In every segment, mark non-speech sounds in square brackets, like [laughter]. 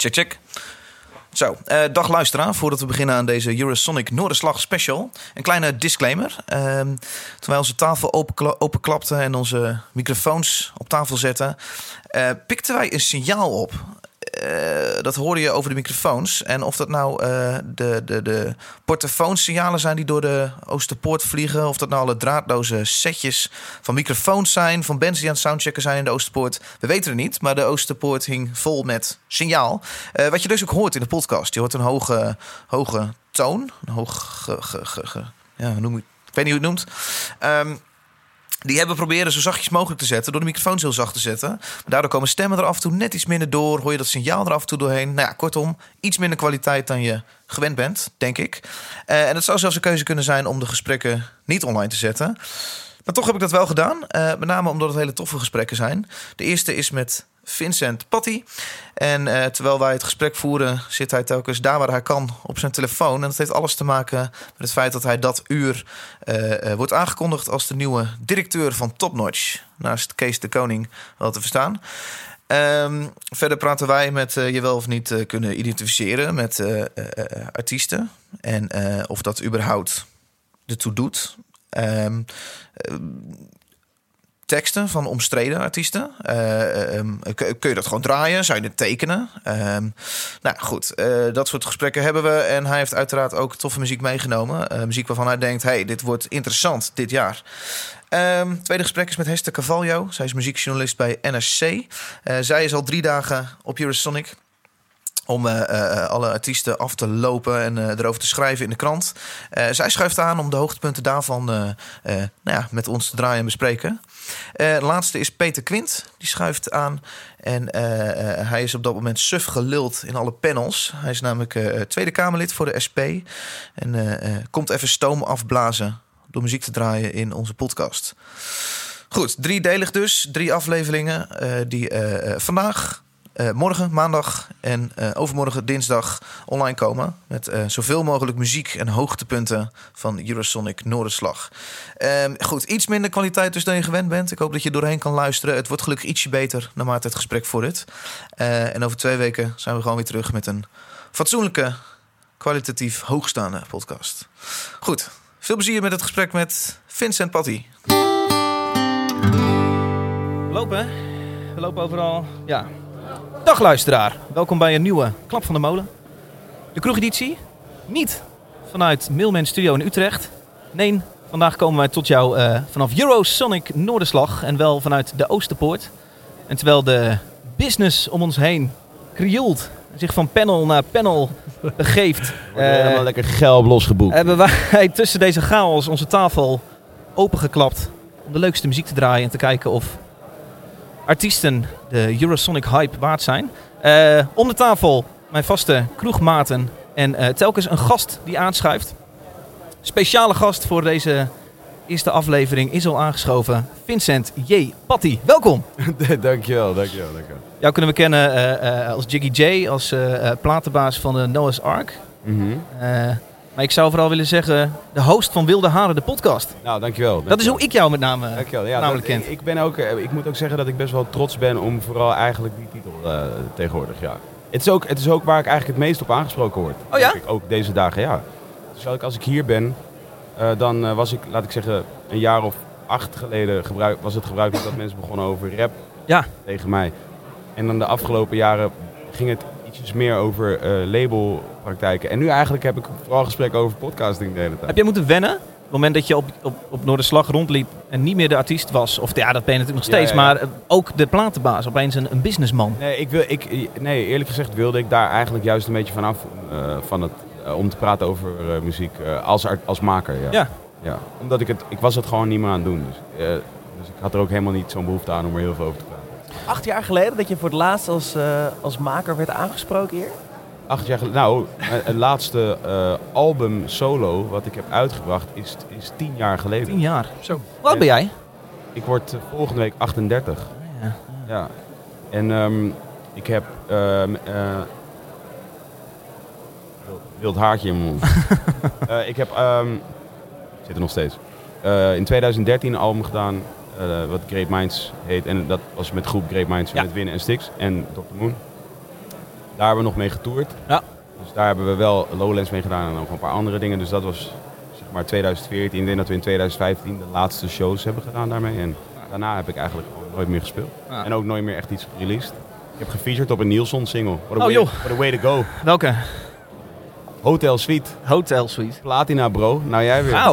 Check, check. Zo, eh, dag luisteraar. Voordat we beginnen aan deze Eurosonic Noorderslag special. Een kleine disclaimer. Ehm, toen onze tafel openkla- openklapten en onze microfoons op tafel zetten... eh, pikten wij een signaal op. Eh, dat hoorde je over de microfoons. En of dat nou eh, de, de, de portofoonsignalen zijn die door de Oosterpoort vliegen... of dat nou alle draadloze setjes van microfoons zijn... van bands die aan het soundchecken zijn in de Oosterpoort... we weten het niet, maar de Oosterpoort hing vol met signaal. Eh, wat je dus ook hoort in de podcast. Je hoort een hoge, hoge toon. Een hoog... ge- ge- noem ik, ik weet niet hoe je het noemt. Ehm, die hebben proberen zo zachtjes mogelijk te zetten... door de microfoons heel zacht te zetten. Maar daardoor komen stemmen er af en toe net iets minder door. Hoor je dat signaal er af en toe doorheen. Nou ja, kortom, iets minder kwaliteit dan je gewend bent, denk ik. Eh, en het zou zelfs een keuze kunnen zijn om de gesprekken niet online te zetten. Maar toch heb ik dat wel gedaan. Eh, met name omdat het hele toffe gesprekken zijn. De eerste is met Vincent Patty. En eh, terwijl wij het gesprek voeren, zit hij telkens daar waar hij kan op zijn telefoon. En dat heeft alles te maken met het feit dat hij dat uur eh, eh, wordt aangekondigd als de nieuwe directeur van Topnotch. Naast Kees de Koning wel te verstaan. Ehm, verder praten wij met je wel of niet kunnen identificeren met artiesten. En of dat überhaupt ertoe doet. Eh, teksten van omstreden artiesten. Eh, ehm, kun je dat gewoon draaien? Zou je het tekenen? Ehm, nou goed, eh, dat soort gesprekken hebben we. En hij heeft uiteraard ook toffe muziek meegenomen. Eh, muziek waarvan hij denkt, hey, dit wordt interessant dit jaar. Ehm, tweede gesprek is met Hester Cavallo. Zij is muziekjournalist bij. Eh, zij is al drie dagen op Eurosonic om eh, eh, alle artiesten af te lopen en eh, erover te schrijven in de krant. Zij schuift aan om de hoogtepunten daarvan nou ja, met ons te draaien en bespreken. De laatste is Peter Quint, die schuift aan. En hij is op dat moment suf geluld in alle panels. Hij is namelijk Tweede Kamerlid voor de SP. En komt even stoom afblazen door muziek te draaien in onze podcast. Goed, driedelig dus. Drie afleveringen die vandaag, eh, morgen, maandag en eh, overmorgen, dinsdag online komen. Met eh, zoveel mogelijk muziek en hoogtepunten van Eurosonic Noorderslag. Ehm, goed, iets minder kwaliteit dus dan je gewend bent. Ik hoop dat je doorheen kan luisteren. Het wordt gelukkig ietsje beter naarmate het gesprek. Eh, en over twee weken zijn we gewoon weer terug met een fatsoenlijke, kwalitatief hoogstaande podcast. Goed, veel plezier met het gesprek met Vincent Patty. Lopen? We lopen overal. Ja. Dag luisteraar. Welkom bij een nieuwe Klap van de Molen. De kroegeditie. Niet vanuit Mailman Studio in Utrecht. Nee, vandaag komen wij tot jou eh, vanaf Eurosonic Noorderslag. En wel vanuit de Oosterpoort. En terwijl de business om ons heen krioelt. Zich van panel naar panel begeeft. [laughs] Wordt er eh, helemaal lekker gelb losgeboekt. hebben wij [laughs] tussen deze chaos onze tafel opengeklapt om de leukste muziek te draaien en te kijken of artiesten de Eurosonic hype waard zijn. Eh, om de tafel mijn vaste kroegmaten en eh, telkens een gast die aanschuift. Speciale gast voor deze eerste aflevering is al aangeschoven. Vincent J. Patty, welkom. [laughs] dankjewel, dankjewel, dankjewel. Jou kunnen we kennen eh, als Jiggy J, als platenbaas van de Noah's Ark. Eh, maar ik zou vooral willen zeggen, de host van Wilde Haren, de podcast. Nou, dankjewel. Dat is hoe ik jou met name Dankjewel. Ja, namelijk dat- kent. Ik, ben ook, eh, ik moet ook zeggen dat ik best wel trots ben om vooral eigenlijk die titel eh, tegenwoordig, ja. Het is, ook, het is ook waar ik eigenlijk het meest op aangesproken word. Oh ja? ik, ook deze dagen, ja. Dus als ik- als ik hier ben, eh, dan was ik, laat ik zeggen, een jaar of acht geleden gebruik, was het gebruikelijk dat mensen begonnen over rap Ja. tegen mij. En dan de afgelopen jaren ging het ietsjes meer over eh, labelpraktijken. En nu eigenlijk heb ik vooral gesprekken over podcasting de hele tijd. Heb jij moeten wennen? Op het moment dat je op, op, op Noorderslag rondliep en niet meer de artiest was. Of ja, dat ben je natuurlijk nog Ja, steeds. ja. Maar eh, ook de platenbaas, opeens een, een businessman. Nee, ik wil, ik, nee, eerlijk gezegd wilde ik daar eigenlijk juist een beetje vanaf eh, van het, om te praten over muziek als, als maker. Ja. Ja. Omdat ik het, ik was het gewoon niet meer aan het doen. Dus, dus ik had er ook helemaal niet zo'n behoefte aan om er heel veel over te praten. Acht jaar geleden dat je voor het laatst als, eh, als maker werd aangesproken hier? Acht jaar geleden, nou, mijn- het laatste eh, album solo wat ik heb uitgebracht is, is tien jaar geleden. Tien jaar. Zo. Hoe oud ben jij? Ik word eh, volgende week 38. Ja. Ja. En ehm, ik heb ehm, eh, wild- wild haartje in mijn mond. [laughs] Eh, ik heb, ehm, zit er nog steeds, Eh, in 2013 een album gedaan eh, wat Great Minds heet. En dat was met groep Great Minds Ja. met Winnen en Stix en Dr. Moon. Daar hebben we nog mee getoerd. Ja. Dus daar hebben we wel Lowlands mee gedaan en nog een paar andere dingen. Dus dat was zeg maar 2014. Ik denk dat we in 2015 de laatste shows hebben gedaan daarmee. En daarna heb ik eigenlijk nooit meer gespeeld. Ja. En ook nooit meer echt iets gereleased. Ik heb gefeatured op een Nielsen single. What a, Oh, way, joh. what a way to go. Welke? Hotel Suite. Hotel Suite. Platina bro. Nou jij weer. [laughs]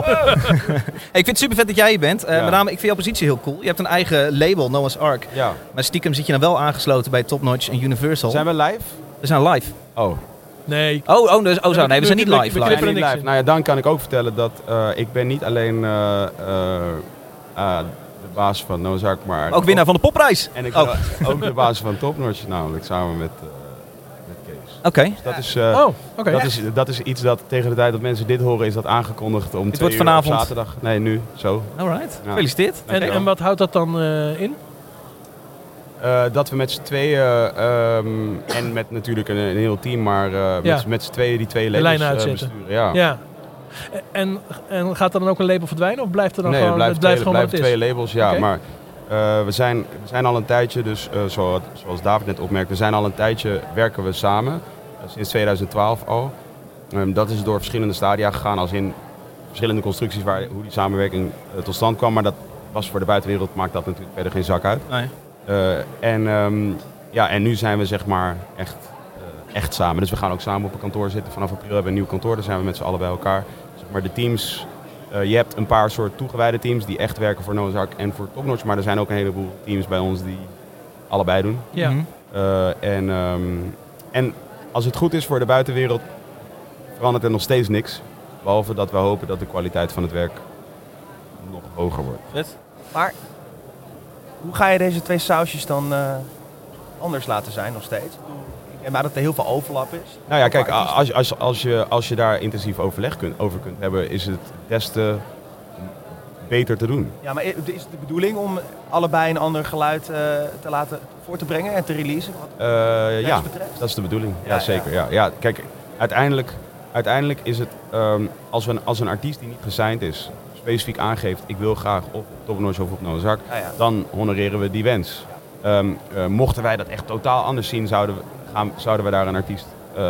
Hey, ik vind het super vet dat jij hier bent. Eh, Ja. Met name, ik vind jouw positie heel cool. Je hebt een eigen label, Noah's Ark. Ja. Maar stiekem zit je dan wel aangesloten bij Top Notch en Universal. Zijn we live? We zijn live. Oh. Nee. Oh, oh, dus, oh zo. Nee, we zijn niet we- we- live. we Nee, niet live. Nou ja, dan kan ik ook vertellen dat eh, ik ben niet alleen eh, de baas van Nozark, maar Ook winnaar van de popprijs. En ik Oh. ook de baas van Topnotch, namelijk samen met, Oké. Dus dat is, eh, Oh, oké. dat, is, dat is iets dat tegen de tijd dat mensen dit horen, is dat aangekondigd om twee wordt uur op vanavond. zaterdag. Nee, nu, zo. Alright. Ja. Gefeliciteerd. En, en wat houdt dat dan eh, in? Eh, dat we met z'n tweeën, ehm, en met natuurlijk een, een heel team, maar eh, Ja. met, met z'n tweeën die twee labels lijnen uitzetten. besturen. Ja. Ja. En, en gaat er dan ook een label verdwijnen of blijft er dan nee, gewoon, het blijft, het blijft twee, gewoon blijft wat het is? twee labels, ja. Maar eh, we, zijn, we zijn al een tijdje, dus eh, zoals, zoals David net opmerkte, we zijn al een tijdje, werken we samen. Eh, sinds 2012 al. Ehm, dat is door verschillende stadia gegaan, als in verschillende constructies waar, hoe die samenwerking eh, tot stand kwam. Maar dat was voor de buitenwereld, maakt dat natuurlijk verder geen zak uit. Nee. Eh, en, ehm, ja, en nu zijn we zeg maar echt, echt samen. Dus we gaan ook samen op een kantoor zitten. Vanaf april hebben we een nieuw kantoor, daar zijn we met z'n allen bij elkaar. Zeg maar de teams, je hebt een paar soort toegewijde teams die echt werken voor Noah's Ark en voor Topnotch. Maar er zijn ook een heleboel teams bij ons die allebei doen. Ja. En, ehm, en als het goed is voor de buitenwereld, verandert er nog steeds niks. Behalve dat we hopen dat de kwaliteit van het werk nog hoger wordt. Vet. Maar hoe ga je deze twee sausjes dan eh, anders laten zijn nog steeds? Denk maar dat er heel veel overlap is. Nou ja, kijk, als, als, als, je, als je daar intensief overleg kunt, over kunt hebben, is het des te beter te doen. Ja, maar is het de bedoeling om allebei een ander geluid eh, te laten voor te brengen en te releasen? Wat Eh, ja, betreft? dat is de bedoeling. Ja, Ja, zeker. Ja. Ja, kijk, uiteindelijk, uiteindelijk is het, ehm, als, we een, als een artiest die niet gesigned is, specifiek aangeeft, ik wil graag op Top Noise of op Noah's Ark, Ja, ja. dan honoreren we die wens. Ehm, eh, mochten wij dat echt totaal anders zien, zouden we, gaan, zouden we daar een artiest eh,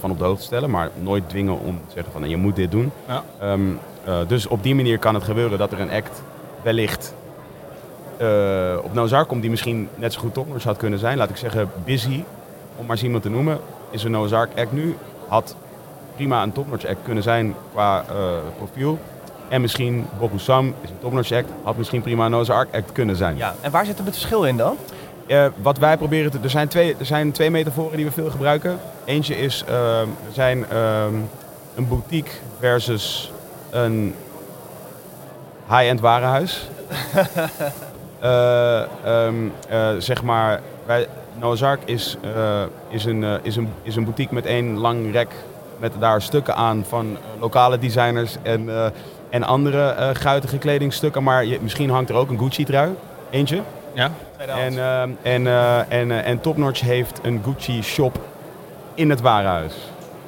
van op de hoogte stellen, maar nooit dwingen om te zeggen van je moet dit doen. Ja. Ehm, eh, dus op die manier kan het gebeuren dat er een act wellicht eh, op Noah's Ark komt die misschien net zo goed topnotch had kunnen zijn. Laat ik zeggen, Busy, om maar eens iemand te noemen, is een Noah's Ark act nu. Had prima een topnotch act kunnen zijn qua eh, profiel. En misschien Bob Sam is een topnotch act, had misschien prima een Noah's Ark act kunnen zijn. Ja, en waar zit het verschil in dan? Wat wij proberen te... Er zijn, twee, er zijn twee metaforen die we veel gebruiken. Eentje is, ehm, we zijn ehm, een boutique versus een high-end warenhuis. [laughs] Eh, ehm, eh, zeg maar, wij, Noah's Ark is, eh, is, een, is, een, is een boutique met één lang rek met daar stukken aan van lokale designers en, eh, en andere eh guitige kledingstukken. Maar je, misschien hangt er ook een Gucci-trui, eentje. Ja. En, ehm, en, eh, en, eh, en Topnotch heeft een Gucci shop in het warenhuis.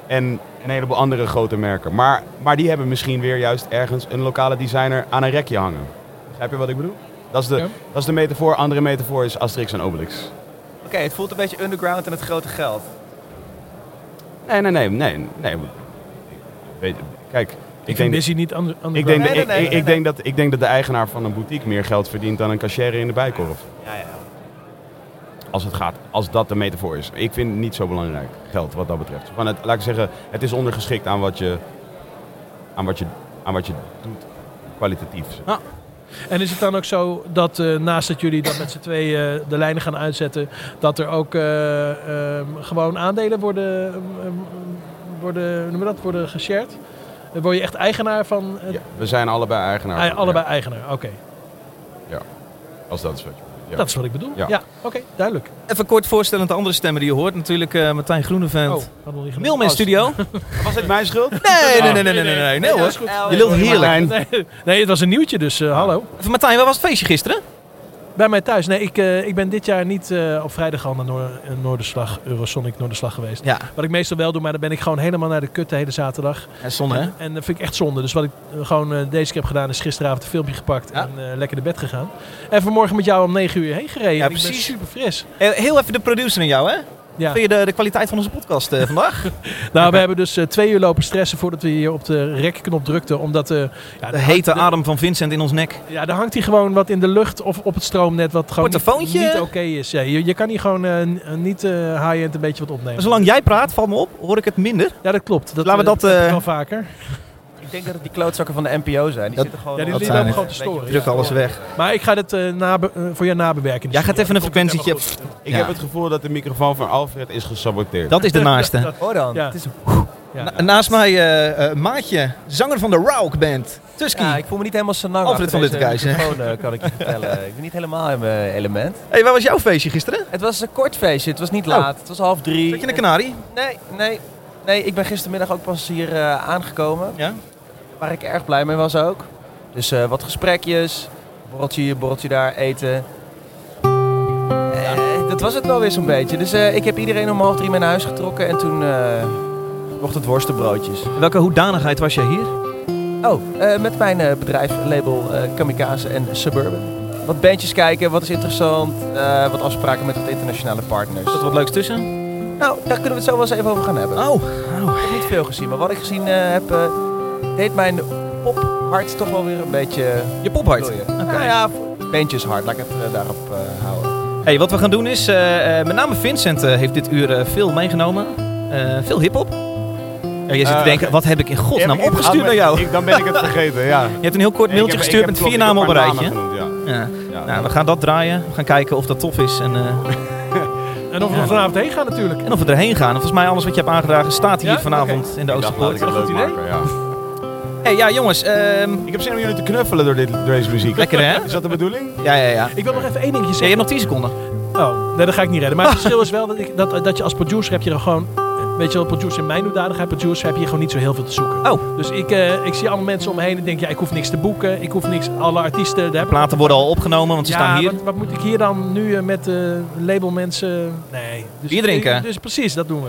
En een heleboel andere grote merken. Maar, maar die hebben misschien weer juist ergens een lokale designer aan een rekje hangen. Begrijp je wat ik bedoel? Dat is de, Ja. dat is de metafoor. Andere metafoor is Asterix en Obelix. Oké, het voelt een beetje underground en het grote geld. Nee, nee, nee. nee, nee. Weet- Kijk, ik, Ik vind denk, Busy niet under, ik, denk, Nee, dat- nee, ik, nee, ik, nee, ik denk dat, ik denk dat de eigenaar van een boutique meer geld verdient dan een cashier in de bijkorf. Ja, ja. Als het gaat, als dat de metafoor is. Ik vind het niet zo belangrijk, geld wat dat betreft. Van het, laat ik zeggen, het is ondergeschikt aan wat je, aan wat je, aan wat je doet, kwalitatief. En is het dan ook zo dat eh, naast dat jullie dat met z'n tweeën de lijnen gaan uitzetten, dat er ook eh, ehm, gewoon aandelen worden, ehm, worden, noem dat, worden geshared? Word je echt eigenaar van het, Ja, we zijn allebei eigenaar. ei- van- allebei eigenaar? Oké, Ja, als dat is wat je ja. dat is wat ik bedoel. Ja, Ja. oké, duidelijk. Even kort voorstellen aan de andere stemmen die je hoort. Natuurlijk eh, Martijn Groeneveld. Oh, genoemd. Mailman Studio. [laughs] Was dit mijn schuld? Nee, nee, nee, nee, nee, nee, nee, nee, hoor. Je lult heerlijk. Nee, het was een nieuwtje, dus eh, hallo. Even Martijn, waar was het feestje gisteren? Bij mij thuis. Nee, ik, eh, ik ben dit jaar niet eh, op vrijdag al naar Noor- eh, Noorderslag, Eurosonic Noorderslag geweest. Ja, Wat ik meestal wel doe, maar dan ben ik gewoon helemaal naar de kut de hele zaterdag. zonde hè? En, en dat vind ik echt zonde. Dus wat ik gewoon deze keer heb gedaan, is gisteravond een filmpje gepakt Ja. en lekker naar bed gegaan. En vanmorgen met jou om 9 uur heen gereden. Ja, En precies. super fris. Heel even de producer in jou hè? Ja. Vind je de, de kwaliteit van onze podcast eh, vandaag? [laughs] Nou, we hebben dus eh, twee uur lopen stressen voordat we hier op de rekknop drukten. Omdat eh, ja, De hete adem van Vincent in ons nek. Ja, er hangt hier gewoon wat in de lucht of op het stroomnet wat gewoon niet, oké is. Ja, je, je kan hier gewoon niet high-end een beetje wat opnemen. Maar zolang jij praat, valt me op, hoor ik het minder. Ja, dat klopt. Dat, Laten we dat, wel vaker. Ik denk dat het die klootzakken van de NPO zijn. Die Dat- zitten gewoon Ja, die, lopen het. gewoon te storen. Druk alles weg. Maar ik ga dit eh, nabe- eh, voor jou nabewerken. Jij gaat even een frequentietje... Ik Ja. heb het gevoel dat de microfoon van Alfred is gesaboteerd. Dat is de naaste. [laughs] Hoor dan. Ja. Het is, Ja. Na- naast mij eh, eh, Maatje, zanger van de Rauk Band. Tusky. ja, ik voel me niet helemaal zo lang Alfred van eh, kan ik je vertellen. [laughs] ik ben niet helemaal in mijn element. hey, waar was jouw feestje gisteren? Het was een kort feestje. Het was niet Oh. laat. Het was half drie. Zat je in de Canarie? Nee, nee. Nee, ik ben gistermiddag ook pas hier eh, aangekomen. Ja. Waar ik erg blij mee was ook. Dus eh, wat gesprekjes. Borreltje hier, borreltje daar, eten. Eh, dat was het wel weer zo'n beetje. Dus eh, ik heb iedereen om half drie mee naar huis getrokken. En toen mocht het worstenbroodjes. Welke hoedanigheid was jij hier? Oh, met mijn bedrijf, label Kamikaze en Suburban. Wat bandjes kijken, wat is interessant. wat afspraken met wat internationale partners. Zat er wat leuks tussen? Nou, daar kunnen we het zo wel eens even over gaan hebben. Oh, Ik heb niet veel gezien, maar wat ik gezien heb, deed mijn pophart toch wel weer een beetje je pophart. Oké. Nou ja, bandjeshart, laat ik het eh, daarop eh, houden. Hey, wat we gaan doen is, eh, eh, met name Vincent eh, heeft dit uur veel meegenomen. Eh, veel hip-hop. Ja, je zit te Eh, denken, wat heb ik in godsnaam opgestuurd ah, naar jou? Ik, dan ben ik het vergeten, ja. [laughs] Je hebt een heel kort mailtje gestuurd met klopt, vier namen op een rijtje. ja. Ja. Ja. Nou, we gaan dat draaien. We gaan kijken of dat tof is en, eh, [laughs] En of we Ja. vanavond heen gaan natuurlijk. en of we erheen gaan. En volgens mij alles wat je hebt aangedragen staat hier Ja? vanavond in de Oosterpoort. ik het Goed leuk idee. Hey, ja jongens, ehm, Ik heb zin om jullie te knuffelen door, dit, door deze muziek. lekker hè? Is dat de bedoeling? Ja, ja, ja. Ik wil nog even één dingetje Ja, je zeggen. hebt nog 10 seconden. Oh, nee, dat ga ik niet redden. Maar het verschil is wel dat, ik, dat, dat je als producer heb je er gewoon... Weet je wel, producer in mijn hoedanigheid, producer heb je gewoon niet zo heel veel te zoeken. Oh. Dus ik, eh, ik zie allemaal mensen om me heen en denk, ja, ik hoef niks te boeken. Ik hoef niks, alle artiesten... Daar ik- Platen worden al opgenomen, want ze ja, staan hier. Wat, wat moet ik hier dan nu eh, met eh labelmensen... Nee. Dus, Bier drinken. Dus precies, dat doen we.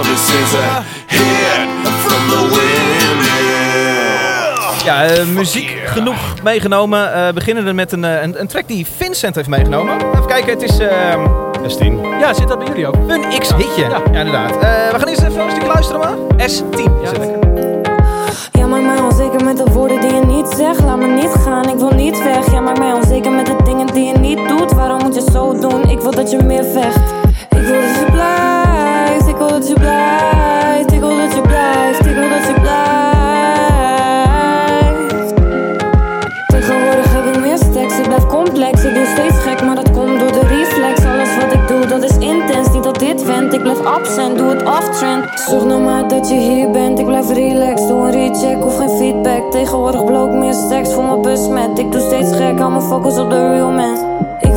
Is a hit from the Windmill. Ja, eh, muziek genoeg meegenomen. Eh beginnen we met een, eh, een, een track die Vincent heeft meegenomen. Even kijken, het is ehm, S10. Ja, zit dat bij jullie ook? een X-hitje. Ja. inderdaad. Eh, we gaan eerst even een stukje luisteren maar. S10 is het. Ja, maak mij onzeker met de woorden die je niet zegt. Laat me niet gaan, ik wil niet weg. Ja, maak mij onzeker met de dingen die je niet doet. Waarom moet je zo doen? Ik wil dat je meer vecht. Ik wil dat je blijft, je. Ik wil dat je blijft, ik wil dat je blijft. Tegenwoordig heb ik meer stacks, ik blijf complex. Ik doe steeds gek, maar dat komt door de reflex. Alles wat ik doe, dat is intens. Niet dat dit vent, ik blijf absent, doe het off-trend. Zorg nou maar dat je hier bent, ik blijf relaxed. Doe een recheck, hoef geen feedback. Tegenwoordig bloot meer stacks voor mijn besmet. Ik doe steeds gek, hou mijn focus op de real man. Ik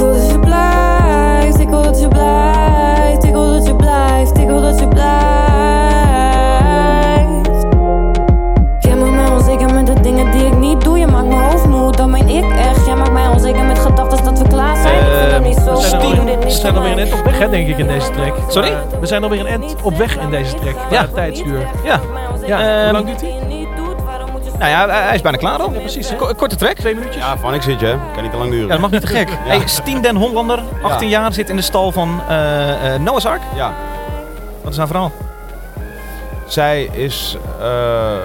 blijft. Jij maakt mij onzeker met de dingen die ik niet doe. Je maakt mijn hoofd moe, dan ben ik echt. Jij maakt mij onzeker met gedachten dat we klaar zijn. ik vind dat niet zo. We zijn, alweer, we zijn alweer een end op weg, hè, denk ik, in deze track. Sorry? We zijn alweer een end op weg in deze track. Ja. Ja. tijdsduur. Ja. Ja, Ehm, hoe lang duurt die? Nou ja, hij hij is bijna klaar al. precies? Ko- korte track. Twee minuutjes? Ja, van ik zit je. Kan niet te lang duren. Ja, dat mag niet te gek. Hey, Stien den Hollander, 18 jaar, zit in de stal van eh, eh, Noah's Ark. Ja. Wat is nou verhaal? Zij is eh,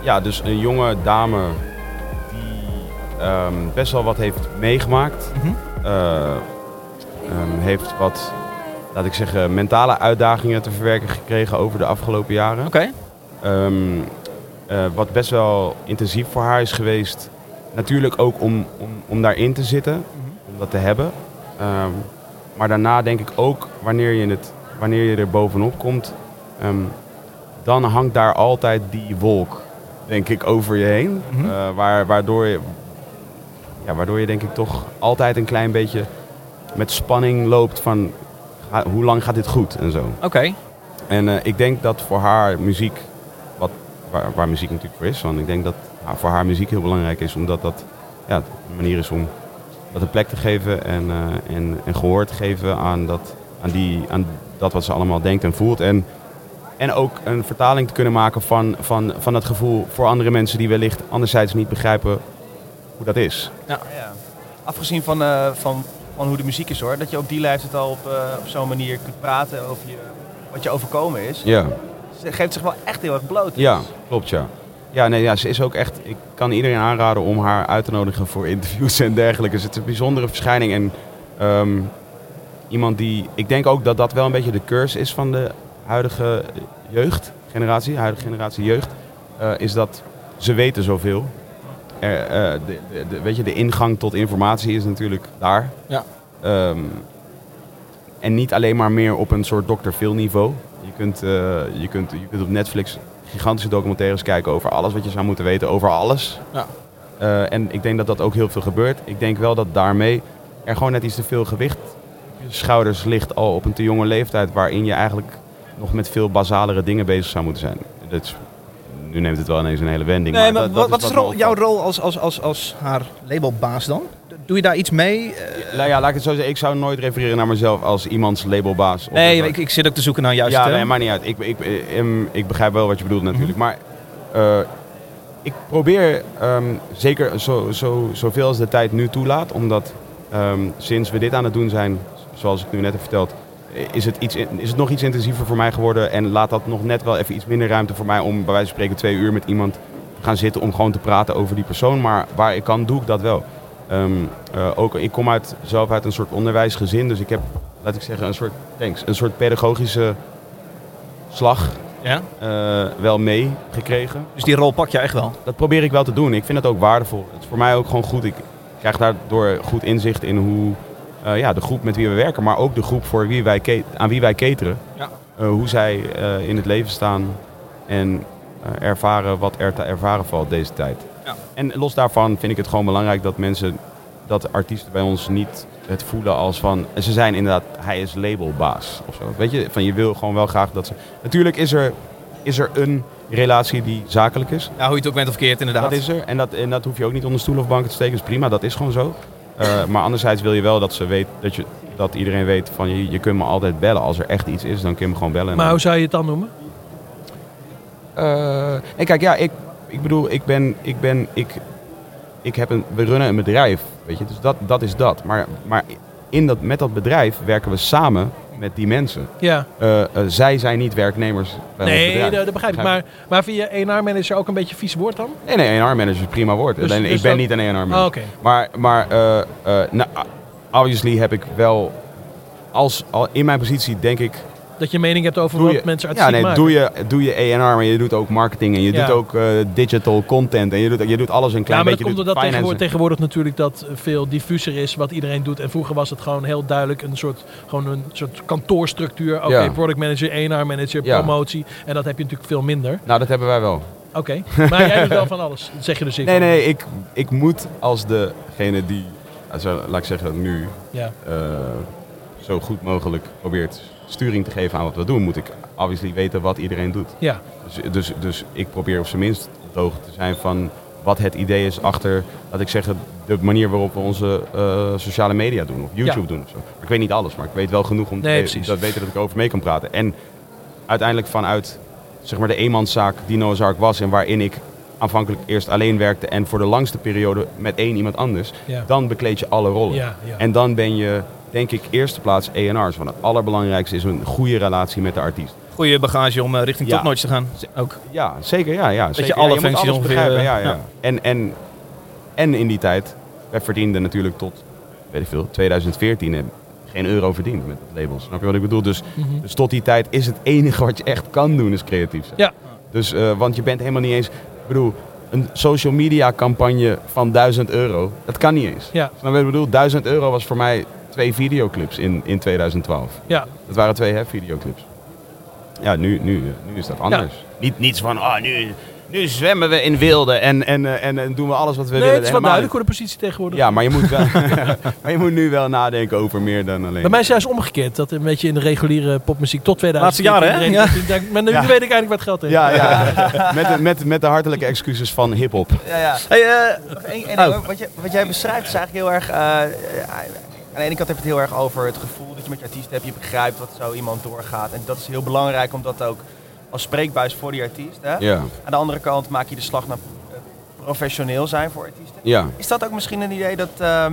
ja, dus een jonge dame die ehm, best wel wat heeft meegemaakt. Mhm. Eh, ehm, heeft wat, laat ik zeggen, mentale uitdagingen te verwerken gekregen over de afgelopen jaren. Oké. Ehm, eh, wat best wel intensief voor haar is geweest. Natuurlijk ook om, om, om daarin te zitten, om dat te hebben. Maar daarna denk ik ook, wanneer je, het, wanneer je er bovenop komt, ehm, dan hangt daar altijd die wolk, denk ik, over je heen. Mhm. Eh, waar, waardoor, je, ja, waardoor je denk ik toch altijd een klein beetje met spanning loopt van... ga- hoe lang gaat dit goed en zo. Oké. En eh, ik denk dat voor haar muziek, wat, waar, waar muziek natuurlijk voor is, want ik denk dat voor haar muziek heel belangrijk is, omdat dat ja, een manier is om dat een plek te geven en, eh, en, en gehoor te geven aan dat, aan, die, aan dat wat ze allemaal denkt en voelt. En, en ook een vertaling te kunnen maken van, van, van het gevoel voor andere mensen die wellicht anderzijds niet begrijpen hoe dat is. Ja. Afgezien van, eh, van, van hoe de muziek is hoor, dat je op die leeftijd al op, eh, op zo'n manier kunt praten over je, wat je overkomen is. Ja. Ze geeft zich wel echt heel erg bloot. Ja, klopt ja. Ja, nee, ja, ze is ook echt. Ik kan iedereen aanraden om haar uit te nodigen voor interviews en dergelijke. Het is een bijzondere verschijning en ehm, iemand die. Ik denk ook dat dat wel een beetje de curse is van de huidige jeugdgeneratie, huidige generatie jeugd, eh, is dat ze weten zoveel. Er, eh, de, de, de- weet je, de ingang tot informatie is natuurlijk daar. Ja. Ehm, en niet alleen maar meer op een soort Dr. Phil niveau. Je kunt, eh, je, kunt, je kunt op Netflix gigantische documentaires kijken over alles wat je zou moeten weten over alles. Ja. En ik denk dat dat ook heel veel gebeurt. Ik denk wel dat daarmee er gewoon net iets te veel gewicht schouders ligt al op een te jonge leeftijd. Waarin je eigenlijk nog met veel basalere dingen bezig zou moeten zijn. Dat is, nu neemt het wel ineens een hele wending. Nee, maar dat wat, wat is rol, jouw rol als, als, als, als haar labelbaas dan? Doe je daar iets mee? Eh, Nou ja, laat ik het zo zeggen. Ik zou nooit refereren naar mezelf als iemands labelbaas. nee, ik, ik zit ook te zoeken naar juist Ja, nee, maakt niet uit. Ik, ik, eh, em, ik begrijp wel wat je bedoelt natuurlijk. Maar eh, ik probeer ehm, zeker zo, zo, zoveel als de tijd nu toelaat. Omdat ehm, sinds we dit aan het doen zijn, zoals ik nu net heb verteld... Is het, iets, is het nog iets intensiever voor mij geworden. En laat dat nog net wel even iets minder ruimte voor mij om bij wijze van spreken twee uur met iemand te gaan zitten. Om gewoon te praten over die persoon. Maar waar ik kan, doe ik dat wel. Ehm, eh, ook, ik kom uit, zelf uit een soort onderwijsgezin. Dus ik heb, laat ik zeggen, een soort, thanks, een soort pedagogische slag Ja? eh, wel meegekregen. Dus die rol pak je echt wel. Dat probeer ik wel te doen. Ik vind het ook waardevol. Het is voor mij ook gewoon goed. Ik krijg daardoor goed inzicht in hoe eh, ja, de groep met wie we werken, maar ook de groep voor wie wij aan wie wij cateren. Ja. Eh, hoe zij eh, in het leven staan en ervaren wat er te ervaren valt deze tijd. Ja. En los daarvan vind ik het gewoon belangrijk dat mensen, dat artiesten bij ons niet het voelen als van, ze zijn inderdaad, hij is labelbaas of zo. Weet je, van je wil gewoon wel graag dat ze. Natuurlijk is er, is er een relatie die zakelijk is. Ja, hoe je het ook bent of keert inderdaad. Dat is er. En dat, en dat hoef je ook niet onder stoel of banken te steken. Is prima, dat is gewoon zo. Eh, maar anderzijds wil je wel dat, ze weet, dat, je, dat iedereen weet van je, je kunt me altijd bellen. Als er echt iets is, dan kun je me gewoon bellen. En Maar hoe zou je het dan noemen? eh, en kijk, ja, ik, ik bedoel, ik ben, ik ben, ik, ik heb een, we runnen een bedrijf, weet je, dus dat, dat is dat. Maar, maar in dat, met dat bedrijf werken we samen met die mensen. Ja. Eh, eh, zij zijn niet werknemers bij Nee, dat, dat begrijp ik. Maar, maar vind je ENR-manager ook een beetje vies woord dan? Nee, nee, A&R-manager is prima woord. Dus- Alleen, dus ik ben dat- niet een A&R-manager. Oh. Maar, maar eh, nou, obviously heb ik wel, als, al in mijn positie denk ik, Dat je mening hebt over doe wat je, mensen uit ja, nee, doe je, doe je A&R, maar je doet ook marketing en je Ja. doet ook eh, digital content en je doet, je doet alles een Ja, klein maar dat beetje. komt Je doet omdat tegenwoordig, natuurlijk dat veel diffuser is wat iedereen doet. En vroeger was het gewoon heel duidelijk een soort, gewoon een soort kantoorstructuur. Oké, Ja. product manager, ENR manager, Ja. promotie. En dat heb je natuurlijk veel minder. Nou, dat hebben wij wel. Oké, [laughs] maar jij doet wel van alles. Dat zeg je dus niet. Nee, nee, ik, ik moet als degene die, also, laat ik zeggen, nu Ja. eh, zo goed mogelijk probeert sturing te geven aan wat we doen, moet ik obviously weten wat iedereen doet. Ja. Dus, dus, dus ik probeer op zijn minst hoogte te zijn van wat het idee is achter, laat ik zeggen, de manier waarop we onze eh, sociale media doen of YouTube Ja. doen of zo. Maar ik weet niet alles, maar ik weet wel genoeg om Nee, te dat weten dat ik over mee kan praten. En uiteindelijk vanuit zeg maar, de eenmanszaak die Noah's Ark was en waarin ik aanvankelijk eerst alleen werkte en voor de langste periode met één iemand anders, Ja. dan bekleed je alle rollen. Ja. En dan ben je, denk ik, eerste plaats ENR's. Want het allerbelangrijkste is een goede relatie met de artiest. Goede bagage om eh, richting Ja. topnotch te gaan. Ook. Ja, zeker. Ja, ja, je zeker. alle ja, functies ongeveer, begrijpen. eh, Ja, ja. En, en, en in die tijd, wij verdienden natuurlijk tot, weet ik veel, 2014 eh, geen euro verdiend met dat label. Snap je wat ik bedoel? Dus, Mhm. dus tot die tijd is het enige wat je echt kan doen, is creatief zijn. Ja. Dus, eh, want je bent helemaal niet eens, ik bedoel, een social media campagne van 1000 euro, dat kan niet eens. Ja. Snap je wat ik bedoel? 1000 euro was voor mij twee videoclips in, in 2012. Ja. Dat waren twee hè, videoclips. Ja, nu, nu, nu is dat anders. Niet, niet zo van, ah, nu nu zwemmen we in wilde en, en, eh, en, en doen we alles wat we Nee, willen. het is wel Helemaal duidelijk hoe de positie tegenwoordig. Ja, maar je, moet wel, [laughs] [laughs] maar je moet nu wel nadenken over meer dan alleen. Bij mij is het juist omgekeerd. Dat een beetje in de reguliere popmuziek tot 2000. Laatste jaren, hè? Ja. Maar nu Ja. weet ik eigenlijk wat geld heeft. Ja, ja. [laughs] met, de, met, met de hartelijke excuses van hip-hop. Ja, ja. Hey, eh, één- één Oh. wat, je, wat jij beschrijft is eigenlijk heel erg... eh, eh, aan de ene kant heb je het heel erg over het gevoel dat je met je artiest hebt. Je begrijpt wat zo iemand doorgaat. En dat is heel belangrijk om dat ook als spreekbuis voor die artiest. Hè? Ja. Aan de andere kant maak je de slag naar eh, professioneel zijn voor artiesten. Ja. Is dat ook misschien een idee dat ehm,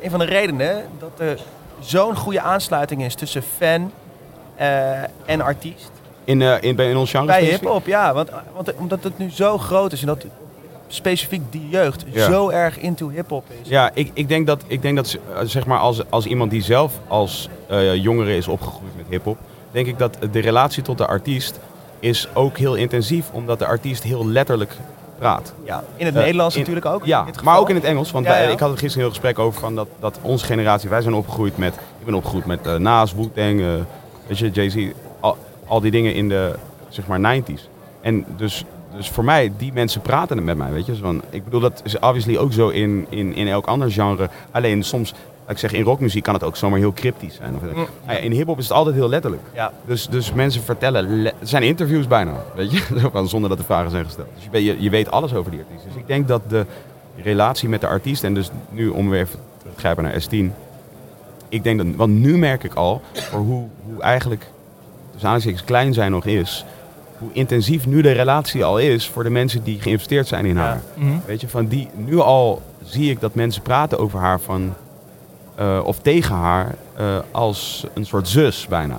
een van de redenen dat er zo'n goede aansluiting is tussen fan eh, en artiest? In, eh, in, bij- in ons genre Bij hip-hop, ja. Want, want omdat het nu zo groot is en dat specifiek die jeugd Ja. zo erg into hip-hop is. Ja, ik, ik denk dat, ik denk dat eh, zeg maar als, als iemand die zelf als eh, jongere is opgegroeid met hip-hop, denk ik dat de relatie tot de artiest is ook heel intensief, omdat de artiest heel letterlijk praat. Ja, in het Eh, Nederlands in- natuurlijk ook. Ja, maar ook in het Engels. Want Ja, wij- ja. ik had het gisteren een heel gesprek over van dat, dat onze generatie, wij zijn opgegroeid met, ik ben opgegroeid met eh Nas, Wu-Tang, je, Jay-Z, al, al die dingen in de, zeg maar, 90s. En dus, dus voor mij, die mensen praten met mij, weet je. Dus van, ik bedoel, dat is obviously ook zo in, in, in elk ander genre. Alleen soms, ik zeggen, in rockmuziek kan het ook zomaar heel cryptisch zijn. Of, Nou in hiphop is het altijd heel letterlijk. Ja. Dus, dus mensen vertellen, le- het zijn interviews bijna, weet je, [laughs] zonder dat de vragen zijn gesteld. Dus je, weet- je, weet alles over die artiest. Dus ik denk dat de relatie met de artiest, en dus nu om weer even te grijpen naar S10, ik denk dat, want nu merk ik al, voor hoe, hoe eigenlijk, dus aanhalingstekens klein zij nog is, hoe intensief nu de relatie al is voor de mensen die geïnvesteerd zijn in haar. mhm. Weet je, van die, nu al zie ik dat mensen praten over haar van, eh, of tegen haar eh, als een soort zus bijna.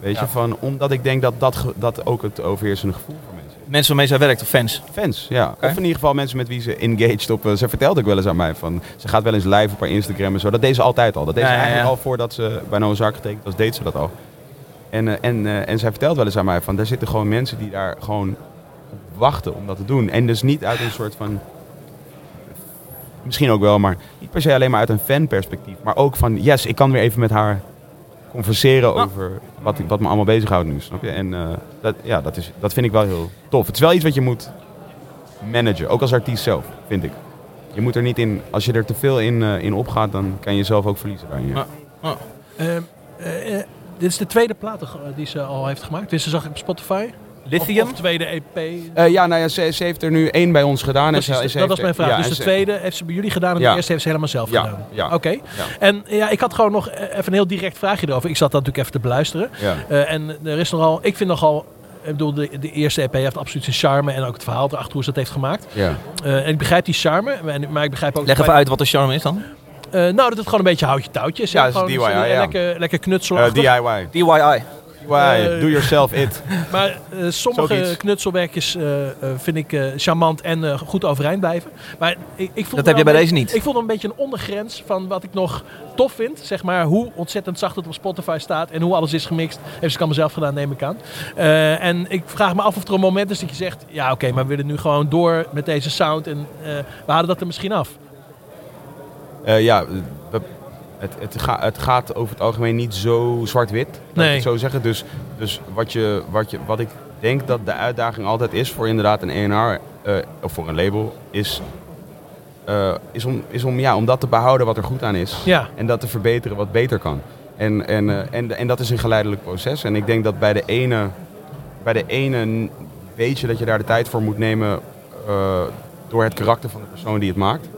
Weet je, van, omdat ik denk dat dat, dat ook het overheersende gevoel voor mensen is. mensen waarmee zij werkt, of fans. Fans, ja. Of in ieder geval mensen met wie ze engaged op. eh, ze vertelde ook wel eens aan mij van. Ze gaat wel eens live op haar Instagram en zo. Dat deed ze altijd al. Dat deed ze ja, eigenlijk al voordat ze bij Noah Zaak getekend was, deed ze dat al. En, eh, en, eh, en zij vertelt wel eens aan mij van. Daar zitten gewoon mensen die daar gewoon op wachten om dat te doen. En dus niet uit een soort van. Misschien ook wel, maar niet per se alleen maar uit een fanperspectief. Maar ook van, yes, ik kan weer even met haar converseren over wat, wat me allemaal bezighoudt nu, snap je? En eh, dat, ja, dat, is, dat vind ik wel heel tof. Het is wel iets wat je moet managen, ook als artiest zelf, vind ik. Je moet er niet in, als je er te veel in, eh, in opgaat, dan kan je jezelf ook verliezen daarin. Ja. Ehm, eh, eh, dit is de tweede plaat eh, die ze al heeft gemaakt. Dus ze zag ik op Spotify. Lithium? Of, of tweede EP. Eh, ja, nou ja, ze, ze heeft er nu één bij ons gedaan. en ze, dat ze was mijn vraag. ja, dus de tweede heeft ze bij jullie gedaan en Ja. de eerste heeft ze helemaal zelf Ja, gedaan. ja. Oké. Ja. En ja, ik had gewoon nog eh, even een heel direct vraagje erover. Ik zat dat natuurlijk even te beluisteren. Ja. Eh, en er is nogal, ik vind nogal, ik bedoel, de, de eerste EP heeft absoluut zijn charme en ook het verhaal erachter hoe ze dat heeft gemaakt. Ja. Eh, en ik begrijp die charme, maar, maar ik begrijp ook... Leg even uit wat de charme is dan. Eh, nou, dat het gewoon een beetje houtje touwtje is. Ja, dat is Gewoon DIY, ja. Lekker, lekker Eh, knutselachtig. DIY. DIY. Eh, do yourself it. [laughs] Maar eh, sommige Zoiets. knutselwerkjes eh, eh, vind ik eh, charmant en eh, goed overeind blijven. Maar ik, ik voel Dat heb je bij deze niet. Ik voel een beetje een ondergrens van wat ik nog tof vind. Zeg maar hoe ontzettend zacht het op Spotify staat en hoe alles is gemixt. Heeft ze allemaal zelf gedaan, neem ik aan. Eh, en ik vraag me af of er een moment is dat je zegt... Ja, oké, maar we willen nu gewoon door met deze sound en eh, we halen dat er misschien af. Eh, ja, het, het, ga- het gaat over het algemeen niet zo zwart-wit. ik Nee. het zo zeggen. Dus, dus wat, je, wat, je, wat ik denk dat de uitdaging altijd is voor inderdaad een ENR eh, of voor een label, is, eh, is, om, is om, ja, om dat te behouden wat er goed aan is. Ja. En dat te verbeteren wat beter kan. En, en, en, en dat is een geleidelijk proces. En ik denk dat bij de ene, bij de ene weet je dat je daar de tijd voor moet nemen door het karakter van de persoon die het maakt.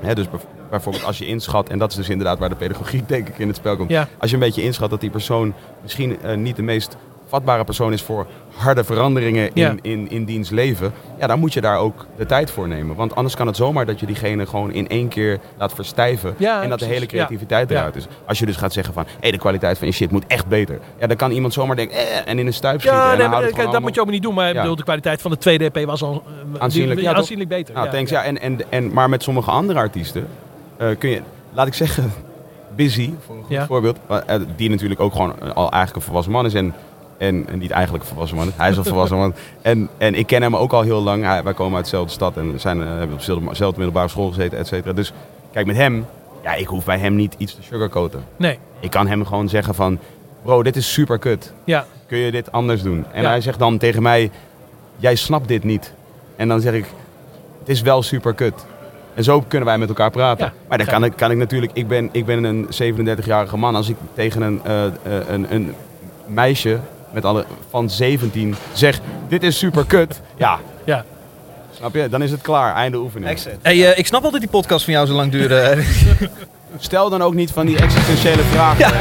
Hè, dus bijvoorbeeld als je inschat, en dat is dus inderdaad waar de pedagogiek denk ik in het spel komt. Ja. Als je een beetje inschat dat die persoon misschien eh, niet de meest vatbare persoon is voor harde veranderingen in, Ja. in, in diens leven, ja, dan moet je daar ook de tijd voor nemen. Want anders kan het zomaar dat je diegene gewoon in één keer laat verstijven Ja, en dat de hele creativiteit Ja. eruit is. Als je dus gaat zeggen van, hé, de kwaliteit van je shit moet echt beter. Ja, dan kan iemand zomaar denken, eh, en in een stuip schieten. Ja, en nee, dan kijk, gewoon dat moet je ook niet doen. Maar ik bedoel, de kwaliteit van de tweede EP was al eh, Aanzienlijk, die- beter. Nou, thanks. Ja, en, en, en, maar met sommige andere artiesten kun je, laat ik zeggen, Busy, voor een goed Ja. voorbeeld. eh, die natuurlijk ook gewoon eh, al eigenlijk een volwassen man is. En, en, en niet eigenlijk een volwassen man, hij is een [laughs] volwassen man. En, en ik ken hem ook al heel lang. Hij, wij komen uit dezelfde stad en zijn, eh, hebben op dezelfde dezelfde middelbare school gezeten, et cetera. Dus kijk, met hem, ja, ik hoef bij hem niet iets te sugarcoaten. Nee, Ik kan hem gewoon zeggen van, bro, dit is super kut. ja. Kun je dit anders doen? En Ja. hij zegt dan tegen mij, jij snapt dit niet. En dan zeg ik, het is wel super kut. En zo kunnen wij met elkaar praten. Ja, maar dan kan ik, kan ik natuurlijk, ik ben, ik ben een 37-jarige man. Als ik tegen een, eh, eh, een, een meisje met alle, van 17 zeg, dit is super kut. Ja, Ja. snap je? Dan is het klaar, einde oefening. Exit. Hey, eh, ik snap wel dat die podcast van jou zo lang duurde. [laughs] [laughs] Stel dan ook niet van die existentiële vragen.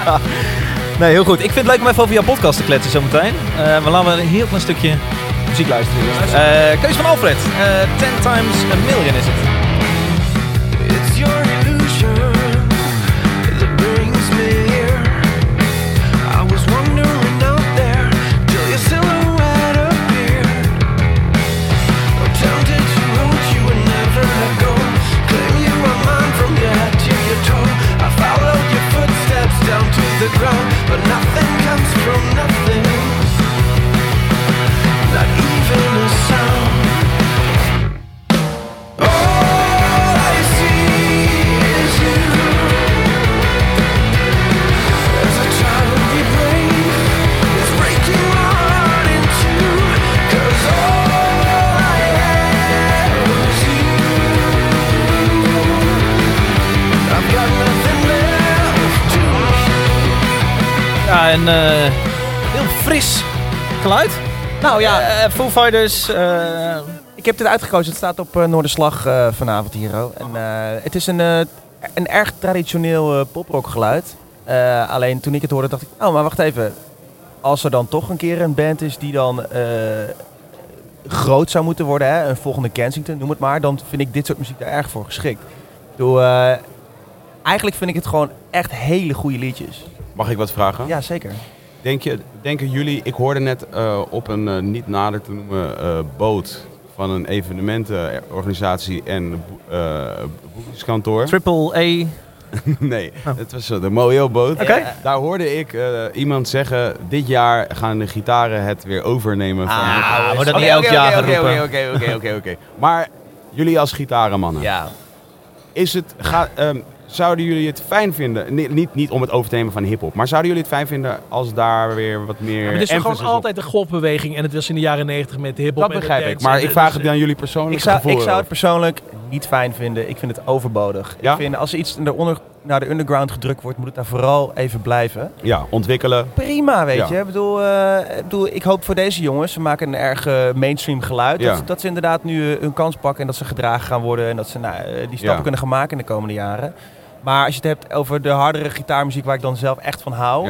[laughs] nee, heel goed. Ik vind het leuk om even over jouw podcast te kletsen zometeen. Eh maar laten we een heel klein stukje muziek luisteren. eerst. Eh keus van Alfred. Eh 10 times a million is het. It's your illusion that brings me here. I was wandering out there till your silhouette appeared. I'm tempted to hold you and never let go. Claim you are mine from your head to your toe. I followed your footsteps down to the ground, but nothing comes from nothing. En eh, heel fris geluid. Nou ja, Eh, Foo Fighters. eh, ik heb dit uitgekozen. Het staat op Noorderslag vanavond hier. oh. En, eh, het is een, een erg traditioneel poprockgeluid. Eh, alleen toen ik het hoorde dacht ik, oh maar wacht even. Als er dan toch een keer een band is die dan groot zou moeten worden, hè, een volgende Kensington, noem het maar, dan vind ik dit soort muziek daar erg voor geschikt. Eh, eigenlijk vind ik het gewoon echt hele goede liedjes. Mag ik wat vragen? Ja, zeker. Denk je, denken jullie, ik hoorde net eh, op een eh, niet nader te noemen eh, boot van een evenementenorganisatie en bo- eh, boekingskantoor. Triple A. [laughs] nee, het was zo, de Mojo-boot. Oké. Daar hoorde ik eh, iemand zeggen, dit jaar gaan de gitaren het weer overnemen van... Ah, maar dat niet elk jaar oké, gaan oké, roepen. oké, oké, oké, oké. Maar jullie als gitarenmannen, Ja. is het, ga, ehm, zouden jullie het fijn vinden, ni- niet, niet om het over te nemen van hip-hop, maar zouden jullie het fijn vinden als daar weer wat meer. Maar het is gewoon op- altijd een golfbeweging. En het was in de jaren negentig met de hip-hop. Dat begrijp ik, maar ik vraag dus- het aan jullie persoonlijk Ik zou, gevoel. ik zou het persoonlijk niet fijn vinden. Ik vind het overbodig. Ja? Ik vind als er iets eronder, naar de underground gedrukt wordt, moet het daar vooral even blijven. Ja, ontwikkelen. Prima, weet Ja. je. Ik bedoel, eh, ik bedoel, ik hoop voor deze jongens, ze maken een erg eh, mainstream geluid. Ja. Dat, dat ze inderdaad nu eh, hun kans pakken en dat ze gedragen gaan worden. En dat ze nou, eh, die stappen kunnen gaan maken in de komende jaren. Maar als je het hebt over de hardere gitaarmuziek waar ik dan zelf echt van hou.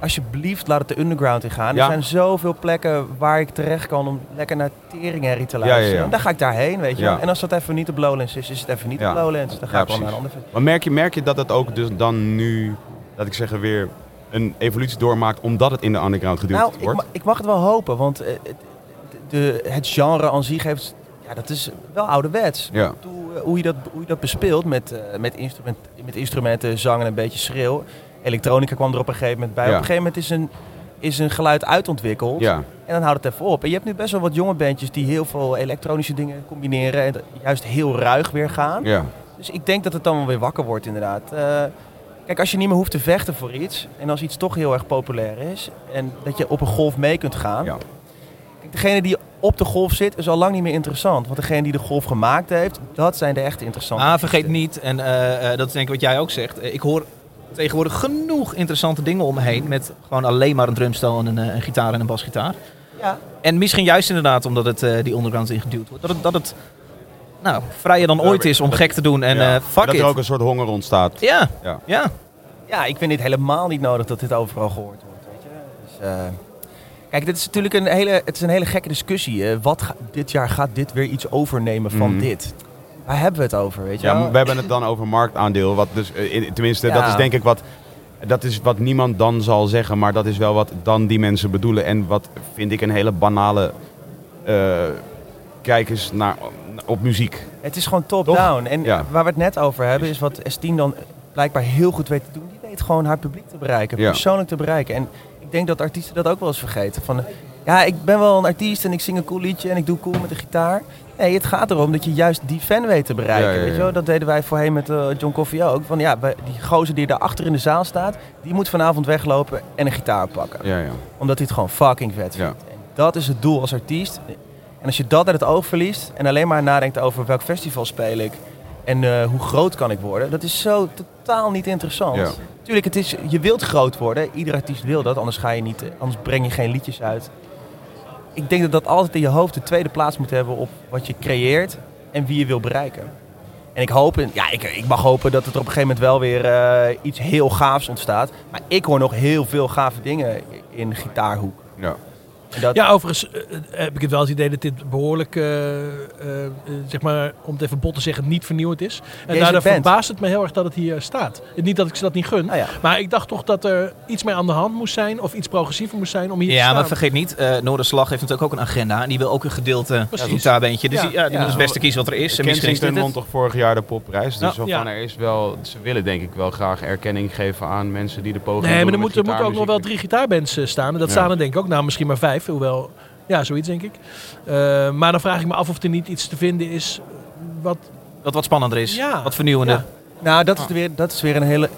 Alsjeblieft, laat het de underground in gaan. Ja. Er zijn zoveel plekken waar ik terecht kan om lekker naar teringherrie te luisteren. ja. En dan ga ik daarheen, weet je. En als dat even niet op Lowlands is, is het even niet op Lowlands. Dan ga ik wel naar een ander. Maar merk je, merk je dat het ook dus dan nu, laat ik zeggen, weer een evolutie doormaakt omdat het in de underground geduwd Nou, ik, wordt? ma- ik mag het wel hopen, want eh, het, de, het genre aan zich heeft, ja, dat is wel ouderwets. Ja. Ik bedoel, eh, Hoe je dat, hoe je dat bespeelt met, eh, met, instrument, met instrumenten, zang en een beetje schreeuw. Elektronica kwam er op een gegeven moment bij. Ja. Op een gegeven moment is een, is een geluid uitontwikkeld. Ja, En dan houdt het even op. En je hebt nu best wel wat jonge bandjes die heel veel elektronische dingen combineren. En juist heel ruig weer gaan. ja, Dus ik denk dat het dan wel weer wakker wordt inderdaad. Eh, kijk, als je niet meer hoeft te vechten voor iets. En als iets toch heel erg populair is. En dat je op een golf mee kunt gaan. ja. Kijk, degene die op de golf zit is al lang niet meer interessant. Want degene die de golf gemaakt heeft, dat zijn de echte interessante. Ah, vergeet niet, en eh, eh, dat is denk ik wat jij ook zegt. ik hoor tegenwoordig genoeg interessante dingen om me heen. Met gewoon alleen maar een drumstel en een, eh, een gitaar en een basgitaar. Ja, En misschien juist inderdaad omdat het eh, die onderground ingeduwd wordt. Dat het, dat het nou, vrijer dan ooit is om gek te doen. En Ja. eh fuck dat it. er ook een soort honger ontstaat. Ja, Ja. ja. ja, ik vind dit helemaal niet nodig dat dit overal gehoord wordt. Weet je? Dus, eh, kijk, dit is natuurlijk een hele, het is een hele gekke discussie. Eh, wat ga- dit jaar gaat dit weer iets overnemen van Mhm. dit? Waar hebben we het over? Weet je Ja, wel? maar we hebben het dan over marktaandeel. Wat dus, eh, in- tenminste, dat is denk ik wat, dat is wat niemand dan zal zeggen. Maar dat is wel wat dan die mensen bedoelen. En wat vind ik een hele banale eh kijk eens naar, op muziek. Het is gewoon top-down. En Ja. waar we het net over hebben, is wat S10 dan blijkbaar heel goed weet te doen. Die weet gewoon haar publiek te bereiken, persoonlijk te bereiken. En ik denk dat artiesten dat ook wel eens vergeten. Van, ja, ik ben wel een artiest en ik zing een cool liedje en ik doe cool met de gitaar. Nee, het gaat erom dat je juist die fan weet te bereiken. Ja, ja, ja. Weet je wel? Dat deden wij voorheen met eh, John Coffey ook. Van, ja, die gozer die daar achter in de zaal staat, die moet vanavond weglopen en een gitaar pakken. Ja, ja. Omdat hij het gewoon fucking vet vindt. En dat is het doel als artiest. En als je dat uit het oog verliest en alleen maar nadenkt over welk festival speel ik en eh, hoe groot kan ik worden, dat is zo totaal niet interessant. Tuurlijk, het is, je wilt groot worden. Ieder artiest wil dat, anders, ga je niet, anders breng je geen liedjes uit. Ik denk dat dat altijd in je hoofd de tweede plaats moet hebben op wat je creëert en wie je wil bereiken. En ik hoop, ja, ik, ik mag hopen dat er op een gegeven moment wel weer eh, iets heel gaafs ontstaat. Maar ik hoor nog heel veel gave dingen in gitaarhoek. Ja. Dat, Ja, overigens eh, eh, heb ik het wel het idee dat dit behoorlijk, eh, zeg maar, om het even bot te zeggen, niet vernieuwend is. En Deze daardoor band. verbaast het me heel erg dat het hier staat. Niet dat ik ze dat niet gun, Ah ja. maar ik dacht toch dat er iets meer aan de hand moest zijn of iets progressiever moest zijn om hier te Ja, maar vergeet niet, eh Noorderslag heeft natuurlijk ook een agenda. En die wil ook een gedeelte gitaarbeentje. Dus Ja. die, ja, die Ja. moet het beste kiezen wat er is. En misschien is Kensington won toch vorig jaar de popprijs. Dus Ja. zo Ja. van, er is wel, ze willen denk ik wel graag erkenning geven aan mensen die de poging Nee, maar er moeten moet ook nog wel drie gitaarbands staan. En dat Ja. staan er denk ik ook, nou misschien maar vijf. Hoewel, ja, zoiets denk ik. Eh, maar dan vraag ik me af of er niet iets te vinden is wat... Wat wat spannender is. Ja. Wat vernieuwender. Ja. Nou, dat is weer, dat is weer een, hele,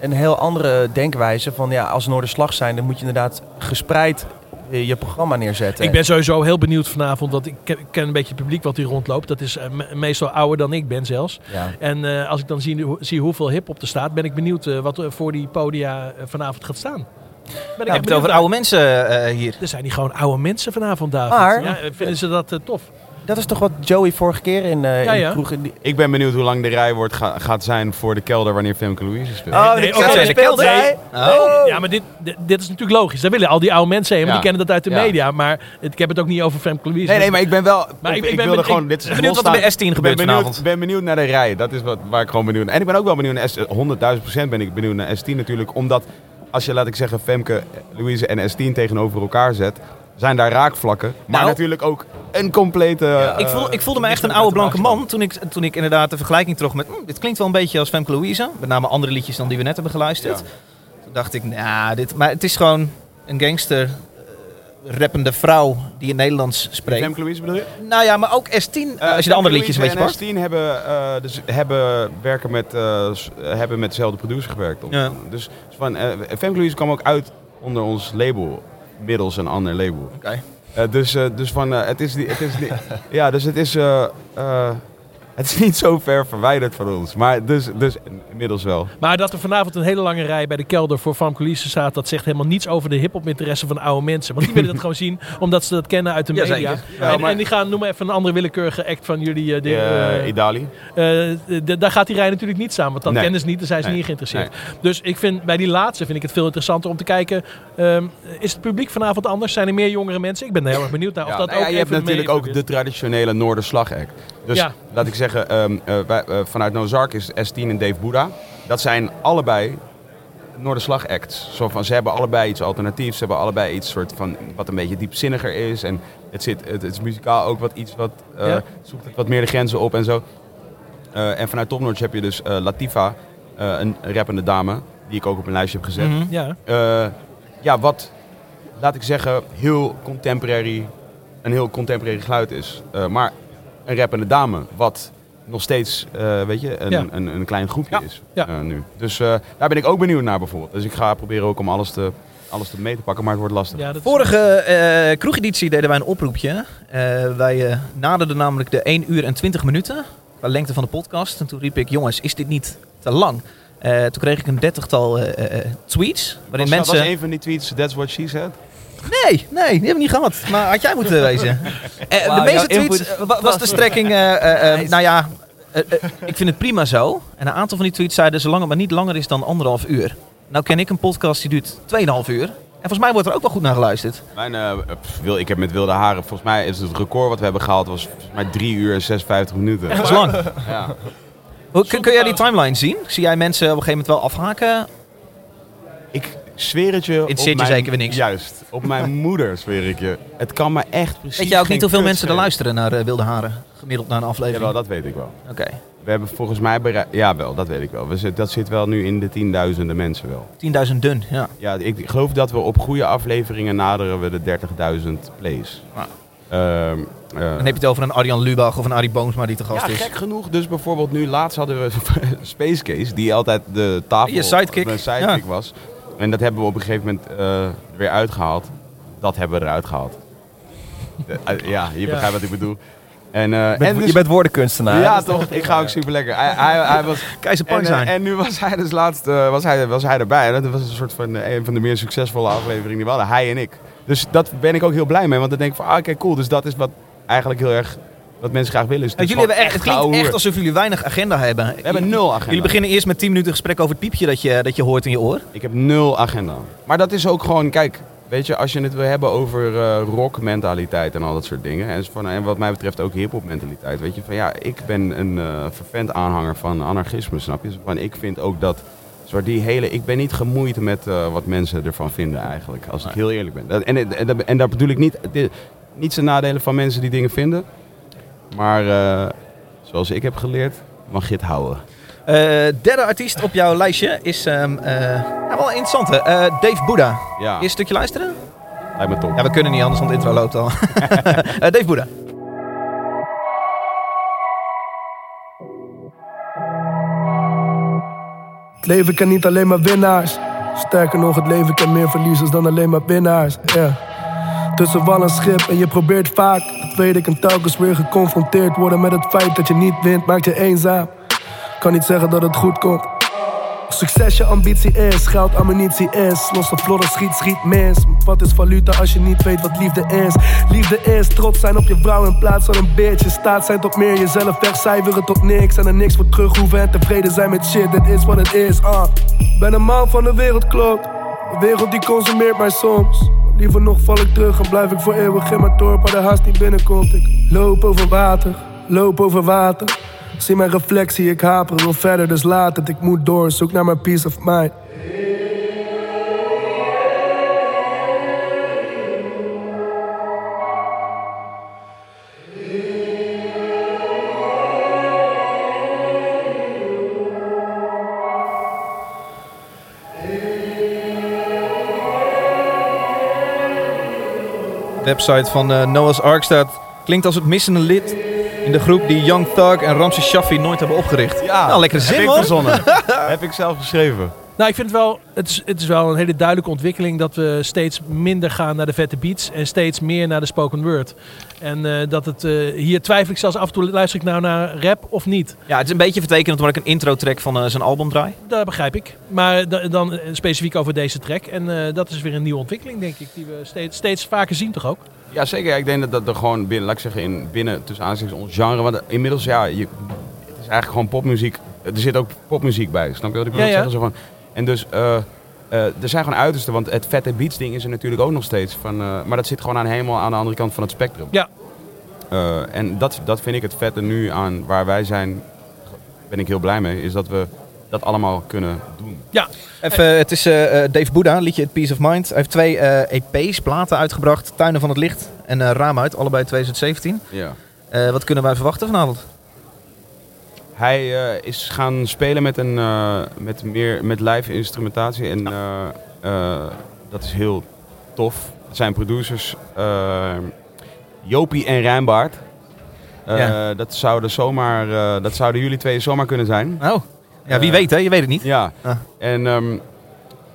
een heel andere denkwijze. Van ja, als Noorderslag zijn, dan moet je inderdaad gespreid eh, je programma neerzetten. Ik ben sowieso heel benieuwd vanavond, want ik ken, een beetje het publiek wat hier rondloopt. Dat is eh, me- meestal ouder dan ik ben zelfs. Ja. En eh, als ik dan zie, hoe- zie hoeveel hip-hop er staat, ben ik benieuwd wat er voor die podia vanavond gaat staan. Ben ik hebt het over oude mensen eh, hier. Er zijn die gewoon oude mensen vanavond, David. Maar- ja, vinden ze dat eh, tof? Dat is toch wat Joey vorige keer in, eh Ja, in ja. de kroeg... in die- Ik ben benieuwd hoe lang de rij wordt, ga- gaat zijn voor de kelder wanneer Femke Louise speelt. Oh, de nee, de speelt kelder. zij. Oh. Ja, maar dit, dit, dit is natuurlijk logisch. Daar willen al die oude mensen heen, want Ja. die kennen dat uit de Ja. media. Maar het- ik heb het ook niet over Femke Louise. Nee, nee, maar ik ben wel... Maar ik, ik- ik ben wilde ben- gewoon... ik dit is ben benieuwd wat er bij S10 Ik gebeurt ben benieuwd, vanavond. ben benieuwd naar de rij. Dat is wat, waar ik gewoon benieuwd naar En ik ben ook wel benieuwd naar S... 100.000 procent ben ik benieuwd naar S10 natuurlijk. Omdat als je, laat ik zeggen, Femke, Louise en S10 tegenover elkaar zet... zijn daar raakvlakken. Maar Nou. natuurlijk ook een complete... ik, voel, ik voelde me echt een oude blanke man toen ik, toen ik inderdaad de vergelijking trok met... "Hm, dit klinkt wel een beetje als Femke Louise. Met name andere liedjes dan die we net hebben geluisterd. Toen dacht ik, nou, dit... Maar het is gewoon een gangster... eh, rappende vrouw die in Nederlands spreekt. Femke Louise bedoel je? Nou ja, maar ook S10, als je de Femke andere liedjes een beetje Louise pakt. en S10 hebben, eh, dus hebben, werken met, eh, hebben met dezelfde producer gewerkt. Ja. Dus van, eh Femke Louise kwam ook uit onder ons label. Middels een ander label. Oké. Eh, dus, eh, dus van, eh, het is niet... Het is niet [laughs] ja, dus het is... het is niet zo ver verwijderd van ons. Maar dus, dus inmiddels wel. Maar dat er vanavond een hele lange rij bij de kelder voor Famke Louise staat, dat zegt helemaal niets over de hip-hop interesse van oude mensen. Want die willen dat [laughs] gewoon zien, omdat ze dat kennen uit de Ja, media. Ja, en, maar- en die gaan, noem maar even een andere willekeurige act van jullie. eh, de, Eh, eh, Idali. eh, daar gaat die rij natuurlijk niet samen, want dat Nee. kennen ze niet, daar zijn ze Nee. niet geïnteresseerd. Dus ik vind bij die laatste vind ik het veel interessanter om te kijken, ehm, is het publiek vanavond anders? Zijn er meer jongere mensen? Ik ben er heel erg benieuwd naar of Ja, dat nou ook ja, je hebt natuurlijk ook de traditionele Noorderslag-act. Dus Ja. laat ik zeggen, ehm, eh, wij, eh, vanuit Nozark is S10 en Dave Boeddha. Dat zijn allebei Noorderslag-acts. Zo van, ze hebben allebei iets alternatiefs. Ze hebben allebei iets soort van, wat een beetje diepzinniger is. En het, zit, het, het is muzikaal ook wat iets wat, eh, Ja. zoekt het wat meer de grenzen op en zo. En vanuit Top Notch heb je dus Latifa, een rappende dame, die ik ook op een lijstje heb gezet. Mhm. Ja. Ja, wat, laat ik zeggen, heel contemporary, een heel contemporary geluid is. Maar een rappende dame, wat nog steeds, eh, weet je, een, Ja. een, een klein groepje Ja. is Ja. eh, nu. Dus eh, daar ben ik ook benieuwd naar bijvoorbeeld. Dus ik ga proberen ook om alles te, alles te mee te pakken, maar het wordt lastig. Is- Vorige eh kroegeditie deden wij een oproepje. Eh, wij naderden namelijk de 1 uur en 20 minuten qua lengte van de podcast. En toen riep ik, jongens, is dit niet te lang? Eh, toen kreeg ik een dertigtal tweets. Waarin was, mensen... was een van die tweets, that's what she said? Nee, nee, die hebben we niet gehad. Maar had jij moeten wezen. [laughs] Eh, de meeste tweets input- eh, wa- was de strekking... eh, nou ja, ik vind het prima zo. En een aantal van die tweets zeiden... zolang het maar niet langer is dan anderhalf uur. Nou ken ik een podcast die duurt 2,5 uur. En volgens mij wordt er ook wel goed naar geluisterd. Mijn, eh, pff, wil, ik heb met wilde haren, volgens mij is het record wat we hebben gehaald, was volgens mij 3 uur en 56 minuten. Dat is lang. Ja. Kun jij die timeline zien? Zie jij mensen op een gegeven moment wel afhaken? Zweer het je. Op je mijn- zeker weer niks? Juist. Op mijn [laughs] moeder zweer ik je. Het kan me echt precies. Weet je ook niet hoeveel mensen er luisteren naar eh, Wilde Haren? Gemiddeld naar een aflevering? Jawel, dat weet ik wel. Oké, We hebben volgens mij bereikt. Ja, wel, dat weet ik wel. We zit, dat zit wel nu in de tienduizenden mensen wel. 10.000 dun, ja. Ja, ik geloof dat we op goede afleveringen naderen we de 30.000 plays. Eh, Dan heb je het over een Arjan Lubach of een Arie Boomsma die te gast ja, is. gek genoeg. Dus bijvoorbeeld nu laatst hadden we [laughs] Space Case, die altijd de tafel... Je sidekick. Mijn sidekick was. En dat hebben we op een gegeven moment eh, weer uitgehaald. Dat hebben we eruit gehaald. [laughs] Eh, ja, je Ja. begrijpt wat ik bedoel. En, eh, Je bent, en dus- je bent woordenkunstenaar. ja, toch? Ik ga ook super lekker. Hij, hij, hij was, [laughs] Keizer en, eh, zijn. en nu was hij dus laatst eh, was hij, was hij erbij. Dat was een soort van eh, een van de meer succesvolle afleveringen die we hadden. Hij en ik. Dus dat ben ik ook heel blij mee. Want dan denk ik van, ah, oké, cool. Dus dat is wat eigenlijk heel erg, wat mensen graag willen. Is Ja, dus jullie hebben echt, het klinkt echt alsof jullie weinig agenda hebben. We hebben nul agenda. Jullie beginnen eerst met 10 minuten gesprek over het piepje dat je, dat je hoort in je oor. Ik heb nul agenda. Maar dat is ook gewoon, kijk, weet je, als je het wil hebben over eh rockmentaliteit en al dat soort dingen. En, van, en wat mij betreft ook hip-hop mentaliteit. Weet je, van ja, ik ben een eh vervent aanhanger van anarchisme, snap je? Van, ik vind ook dat. Zo die hele, ik ben niet gemoeid met eh, wat mensen ervan vinden eigenlijk, als ik heel eerlijk ben. Dat- En, en, en, en daar bedoel ik niet, dit, niet zijn nadelen van mensen die dingen vinden. Maar eh, zoals ik heb geleerd, mag je het houden. Eh, derde artiest op jouw lijstje is ehm, eh, ja, wel een interessante. Eh, Dave Buddha. Ja, Eerst een stukje luisteren? lijkt me top. Ja, we kunnen niet anders, want de intro loopt al. [laughs] Eh, Dave Buddha. Het leven kent niet alleen maar winnaars. Sterker nog, het leven kent meer verliezers dan alleen maar winnaars. Ja. Tussen wal en schip en je probeert vaak. Dat weet ik en telkens weer geconfronteerd worden met het feit dat je niet wint, maakt je eenzaam. Kan niet zeggen dat het goed komt. Succes je ambitie is, geld ammunitie is. Los de vlodder schiet, schiet mis. Wat is valuta als je niet weet wat liefde is? Liefde is trots zijn op je vrouw in plaats van een bitch. Staat zijn tot meer, jezelf wegcijferen tot niks. En er niks voor terug hoeven en tevreden zijn met shit. Dit is wat het is, ah. Ben een man van de wereld, klopt. De wereld die consumeert mij soms. Liever nog val ik terug en blijf ik voor eeuwig in mijn dorp waar de haast niet binnenkomt. Ik loop over water, loop over water. Zie mijn reflectie, ik haper, wil verder, dus laat het. Ik moet door, zoek naar mijn peace of mind. Website van eh, Noah's Ark staat. Klinkt als het missende lid in de groep die Young Thug en Ramses Shaffi nooit hebben opgericht. Ja, Nou, lekker zin heb hoor. [laughs] heb ik zelf geschreven. Nou, ik vind het wel, het is, het is wel een hele duidelijke ontwikkeling dat we steeds minder gaan naar de vette beats en steeds meer naar de spoken word. En eh, dat het, eh, hier twijfel ik zelfs af en toe, luister ik nou naar rap of niet? Ja, het is een beetje vertekend omdat ik een intro track van eh, zijn album draai. Dat begrijp ik. Maar da- dan specifiek over deze track. En eh, dat is weer een nieuwe ontwikkeling, denk ik, die we steeds, steeds vaker zien toch ook? Ja, zeker. Ja, ik denk dat dat er gewoon binnen, laat ik zeggen, in, binnen tussen aanstekens ons genre. Want inmiddels, ja, je, het is eigenlijk gewoon popmuziek. Er zit ook popmuziek bij. Snap je wat ik wil Ja, ja. zeggen? Zo van, en dus, eh, eh, er zijn gewoon uitersten. Want het vette beats ding is er natuurlijk ook nog steeds. Van, eh, maar dat zit gewoon aan helemaal aan de andere kant van het spectrum. Ja. Eh, en dat, dat vind ik het vette nu aan waar wij zijn. Ben ik heel blij mee. Is dat we dat allemaal kunnen doen. Even, het is eh, eh, Dave Buddha, liedje It Peace of Mind. Hij heeft twee eh, EP's, platen uitgebracht. Tuinen van het Licht en eh, Raam uit, allebei 2017. Ja. Eh, wat kunnen wij verwachten vanavond? Hij eh, is gaan spelen met, een, eh, met, meer, met live instrumentatie. En eh, dat is heel tof. Het zijn producers Jopie en Rijnbaard. Ja. dat, zouden zomaar, dat zouden jullie twee zomaar kunnen zijn. Oh, ja, wie weet hè, je weet het niet. Ja. Ah. En ehm,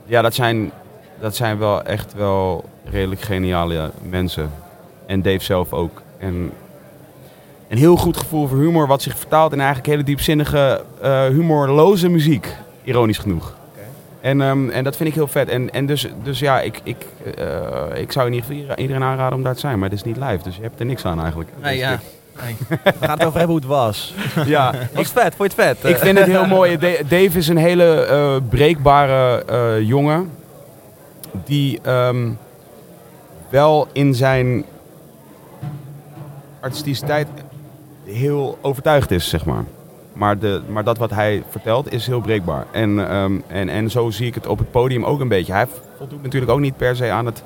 ja, dat zijn, dat zijn wel echt wel redelijk geniale mensen. En Dave zelf ook. En een heel goed gevoel voor humor, wat zich vertaalt in eigenlijk hele diepzinnige, eh, humorloze muziek. Ironisch genoeg. En, ehm, en dat vind ik heel vet. En, en dus, dus ja, ik, ik, eh, ik zou in ieder geval iedereen aanraden om daar te zijn. Maar het is niet live, dus je hebt er niks aan eigenlijk. Nee, Dus ja. [laughs] We gaan het over hebben hoe het was. ja, [laughs] Was het vet? Vond je het vet? Ik vind het heel mooi. Da- Dave is een hele eh, breekbare eh, jongen. Die ehm, wel in zijn artisticiteit heel overtuigd is, zeg maar. Maar, de, maar dat wat hij vertelt is heel breekbaar. En, ehm, en, en zo zie ik het op het podium ook een beetje. Hij voldoet natuurlijk ook niet per se aan het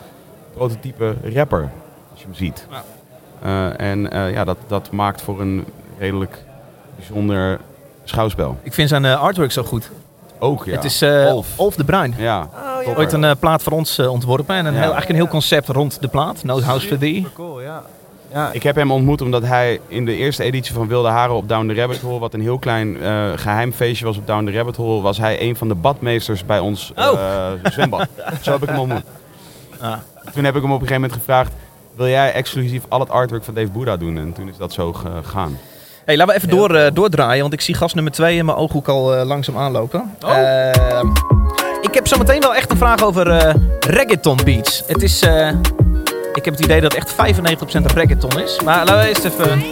prototype rapper, als je hem ziet. Ja. Eh, en eh, ja, dat, dat maakt voor een redelijk bijzonder schouwspel. Ik vind zijn eh, artwork zo goed. Ook, ja. Het is eh Olf. Olf de Bruin. Ja, topper. Ooit een plaat voor ons ontworpen en een Ja. heel, eigenlijk een heel concept rond de plaat. No House for Thee. Cool, ja. Ja, Ik heb hem ontmoet omdat hij in de eerste editie van Wilde Haren op Down the Rabbit Hole, wat een heel klein eh, geheim feestje was op Down the Rabbit Hole, was hij een van de badmeesters bij ons eh, [laughs] zwembad. Zo heb ik hem ontmoet. Ah. Toen heb ik hem op een gegeven moment gevraagd, wil jij exclusief al het artwork van Dave Buddha doen? En toen is dat zo gegaan. Hey, laten we even door, eh, doordraaien, want ik zie gast nummer 2 in mijn ooghoek al langzaam aanlopen. Oh. Ehm, ik heb zometeen wel echt een vraag over eh, reggaeton beats. Het is, eh, ik heb het idee dat echt 95% reggaeton is. Maar laten we even...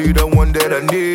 mijn the one that I need.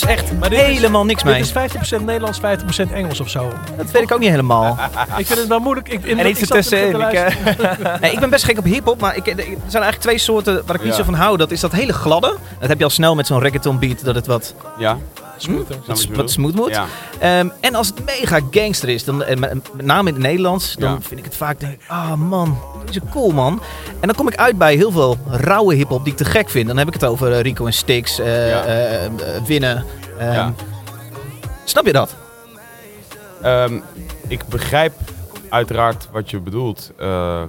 Dus echt is- helemaal niks mee. Dit is 50% Nederlands, 50% Engels of zo. Dat weet ik ook niet helemaal. [laughs] Ik vind het wel moeilijk. Ik, in, En iets ertussenin. te Ik, eh, [laughs] nee, ik ben best gek op hip-hop, maar ik, er zijn eigenlijk twee soorten waar ik niet zo van hou. Dat is dat hele gladde. Dat heb je al snel met zo'n reggaeton beat, dat het wat, Ja? Snap wat, smooth wordt. Ja. Ehm, en als het mega gangster is, dan, en met, name in het Nederlands, dan Ja. vind ik het vaak, denk ik, ah man, die is cool man. En dan kom ik uit bij heel veel rauwe hip-hop die ik te gek vind. Dan heb ik het over eh, Rico en Stix, eh, Ja. eh, eh, Winnen. Ehm, Ja. Snap je dat? Ehm, ik begrijp uiteraard wat je bedoelt. Eh,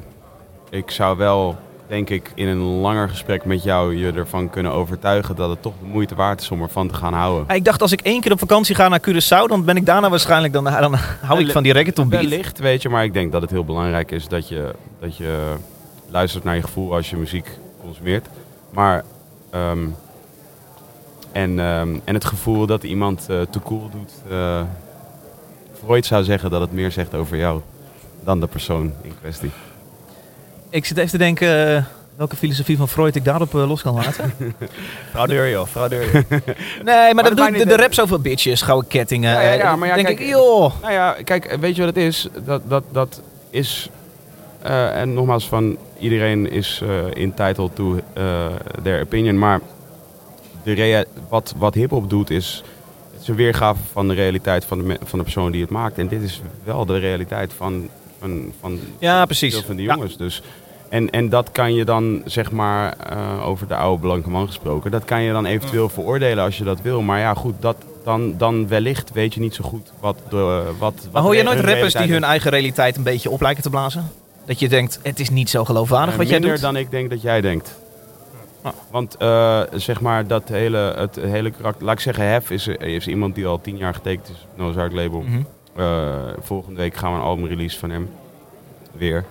ik zou wel, denk ik, in een langer gesprek met jou je ervan kunnen overtuigen dat het toch de moeite waard is om ervan te gaan houden. Ik dacht als ik één keer op vakantie ga naar Curaçao, dan ben ik daarna waarschijnlijk, dan, dan hou ik van die reggaeton beat. Wellicht, weet je, maar ik denk dat het heel belangrijk is dat je, dat je luistert naar je gevoel als je muziek consumeert. Maar, ehm, en, ehm, en het gevoel dat iemand eh te cool doet. eh, Freud zou zeggen dat het meer zegt over jou dan de persoon in kwestie. Ik zit even te denken eh, welke filosofie van Freud ik daarop eh, los kan laten. [laughs] Fraudeur joh, fraudeur. [laughs] nee, maar, dat dat doe maakt ik, de, de rap zoveel bitches, gouden kettingen. Ja, ja, ja, eh, maar ja, denk kijk, ik, joh. Nou ja, kijk, weet je wat het is? Dat, dat, dat is. eh, en nogmaals, van iedereen is eh entitled to eh, their opinion. Maar de rea- wat, wat hip-hop doet is. Het is een weergave van de realiteit van de, van de persoon die het maakt. En dit is wel de realiteit van, van, van Ja, precies. van die Ja. jongens. Dus, en, en dat kan je dan, zeg maar, eh, over de oude blanke man gesproken, dat kan je dan eventueel veroordelen als je dat wil. Maar ja, goed, dat, dan, dan wellicht weet je niet zo goed wat de. Wat, wat Maar hoor je de- nooit rappers die hun eigen realiteit een beetje op lijken te blazen? Dat je denkt, het is niet zo geloofwaardig wat jij Minder doet? dan ik denk dat jij denkt. Ah. Want eh, zeg maar, dat hele, het hele karakter. Laat ik zeggen, Hef is, is iemand die al tien jaar getekend is Ark label. Mhm. Eh, volgende week gaan we een album release van hem. Weer.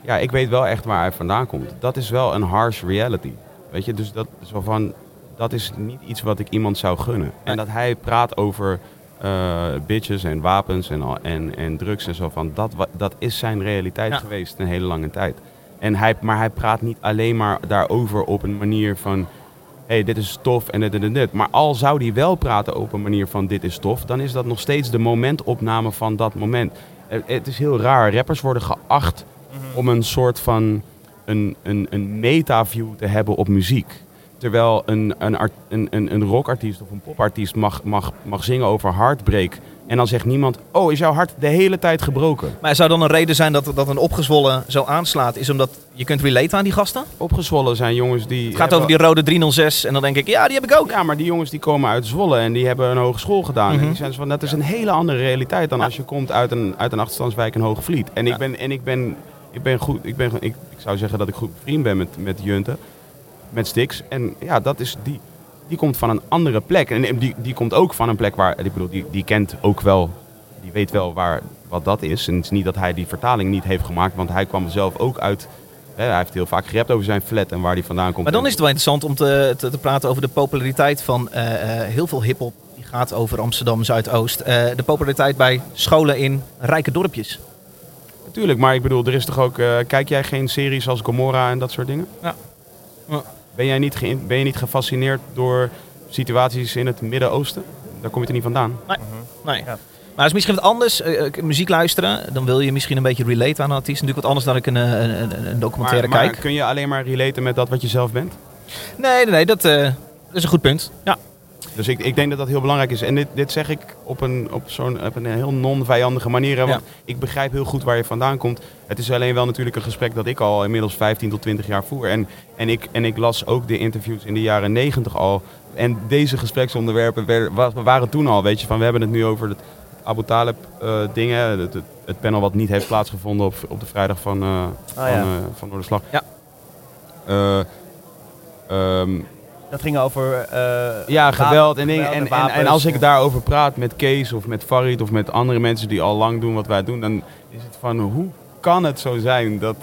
Ja, ik weet wel echt waar hij vandaan komt. Dat is wel een harsh reality. Weet je, dus dat, zo van, dat is niet iets wat ik iemand zou gunnen. En dat hij praat over eh, bitches en wapens en, en, en drugs en zo van, dat, dat is zijn realiteit Ja. geweest een hele lange tijd. En hij, maar hij praat niet alleen maar daarover op een manier van hey, dit is tof en dit en dit, dit. Maar al zou die wel praten op een manier van dit is tof, dan is dat nog steeds de momentopname van dat moment. Eh, Het is heel raar. Rappers worden geacht om een soort van een, een, een meta-view te hebben op muziek. Terwijl een, een, een, een, rockartiest of een popartiest mag, mag, mag zingen over heartbreak. En dan zegt niemand, oh, is jouw hart de hele tijd gebroken? Maar zou dan een reden zijn dat, dat een opgezwollen zo aanslaat, is omdat je kunt relate aan die gasten? Opgezwollen zijn jongens die... Het gaat over die rode 306 en dan denk ik, ja, die heb ik ook. Ja, maar die jongens die komen uit Zwolle en die hebben een hogeschool gedaan. Mhm. En die zijn zo van, dat is een hele andere realiteit dan Ja. als je komt uit een, uit een achterstandswijk in Hoogvliet. En Ja. ik ben, en ik ben, ik ben goed, ik, ben, ik, ik zou zeggen dat ik goed bevriend ben met, met Junte, met Stix. En ja, dat is, die, die komt van een andere plek. En die, die komt ook van een plek waar, ik bedoel, die, die kent ook wel, die weet wel waar, wat dat is. En het is niet dat hij die vertaling niet heeft gemaakt, want hij kwam zelf ook uit... Hè, hij heeft heel vaak gerept over zijn flat en waar hij vandaan komt. Maar dan is het wel interessant om te, te, te praten over de populariteit van eh, eh, heel veel hip-hop die gaat over Amsterdam Zuidoost. Eh, de populariteit bij scholen in rijke dorpjes. Natuurlijk, maar ik bedoel, er is toch ook... eh, kijk jij geen series als Gomorra en dat soort dingen? Ja. Ja. Ben, jij niet geïn- ben je niet gefascineerd door situaties in het Midden-Oosten? Daar kom je er niet vandaan. Nee. Maar het is misschien wat anders. eh, eh, muziek luisteren, dan wil je misschien een beetje relate aan een artiest. Natuurlijk wat anders dan ik een, eh, een, een, een documentaire Maar, maar kijk. kun je alleen maar relaten met dat wat je zelf bent? Nee, nee, nee dat, eh, dat is een goed punt. Ja. Dus ik, ik denk dat dat heel belangrijk is. En dit, dit zeg ik op een, op zo'n, op een heel non-vijandige manier. hè, Want ik begrijp heel goed waar je vandaan komt. Het is alleen wel natuurlijk een gesprek dat ik al inmiddels 15 tot 20 jaar voer. En, en, ik, en ik las ook de interviews in de jaren 90 al. En deze gespreksonderwerpen werden, wa- waren toen al. Weet je, van we hebben het nu over het Abu Talib eh, dingen. Het, het, het panel wat niet heeft plaatsgevonden op, op de vrijdag van, eh van, ja. eh, van Noorderslag. Ja. Ehm, Dat ging over... eh, ja, geweld en dingen. En, en, als ik daarover praat met Kees of met Farid of met andere mensen die al lang doen wat wij doen, dan is het van hoe kan het zo zijn dat,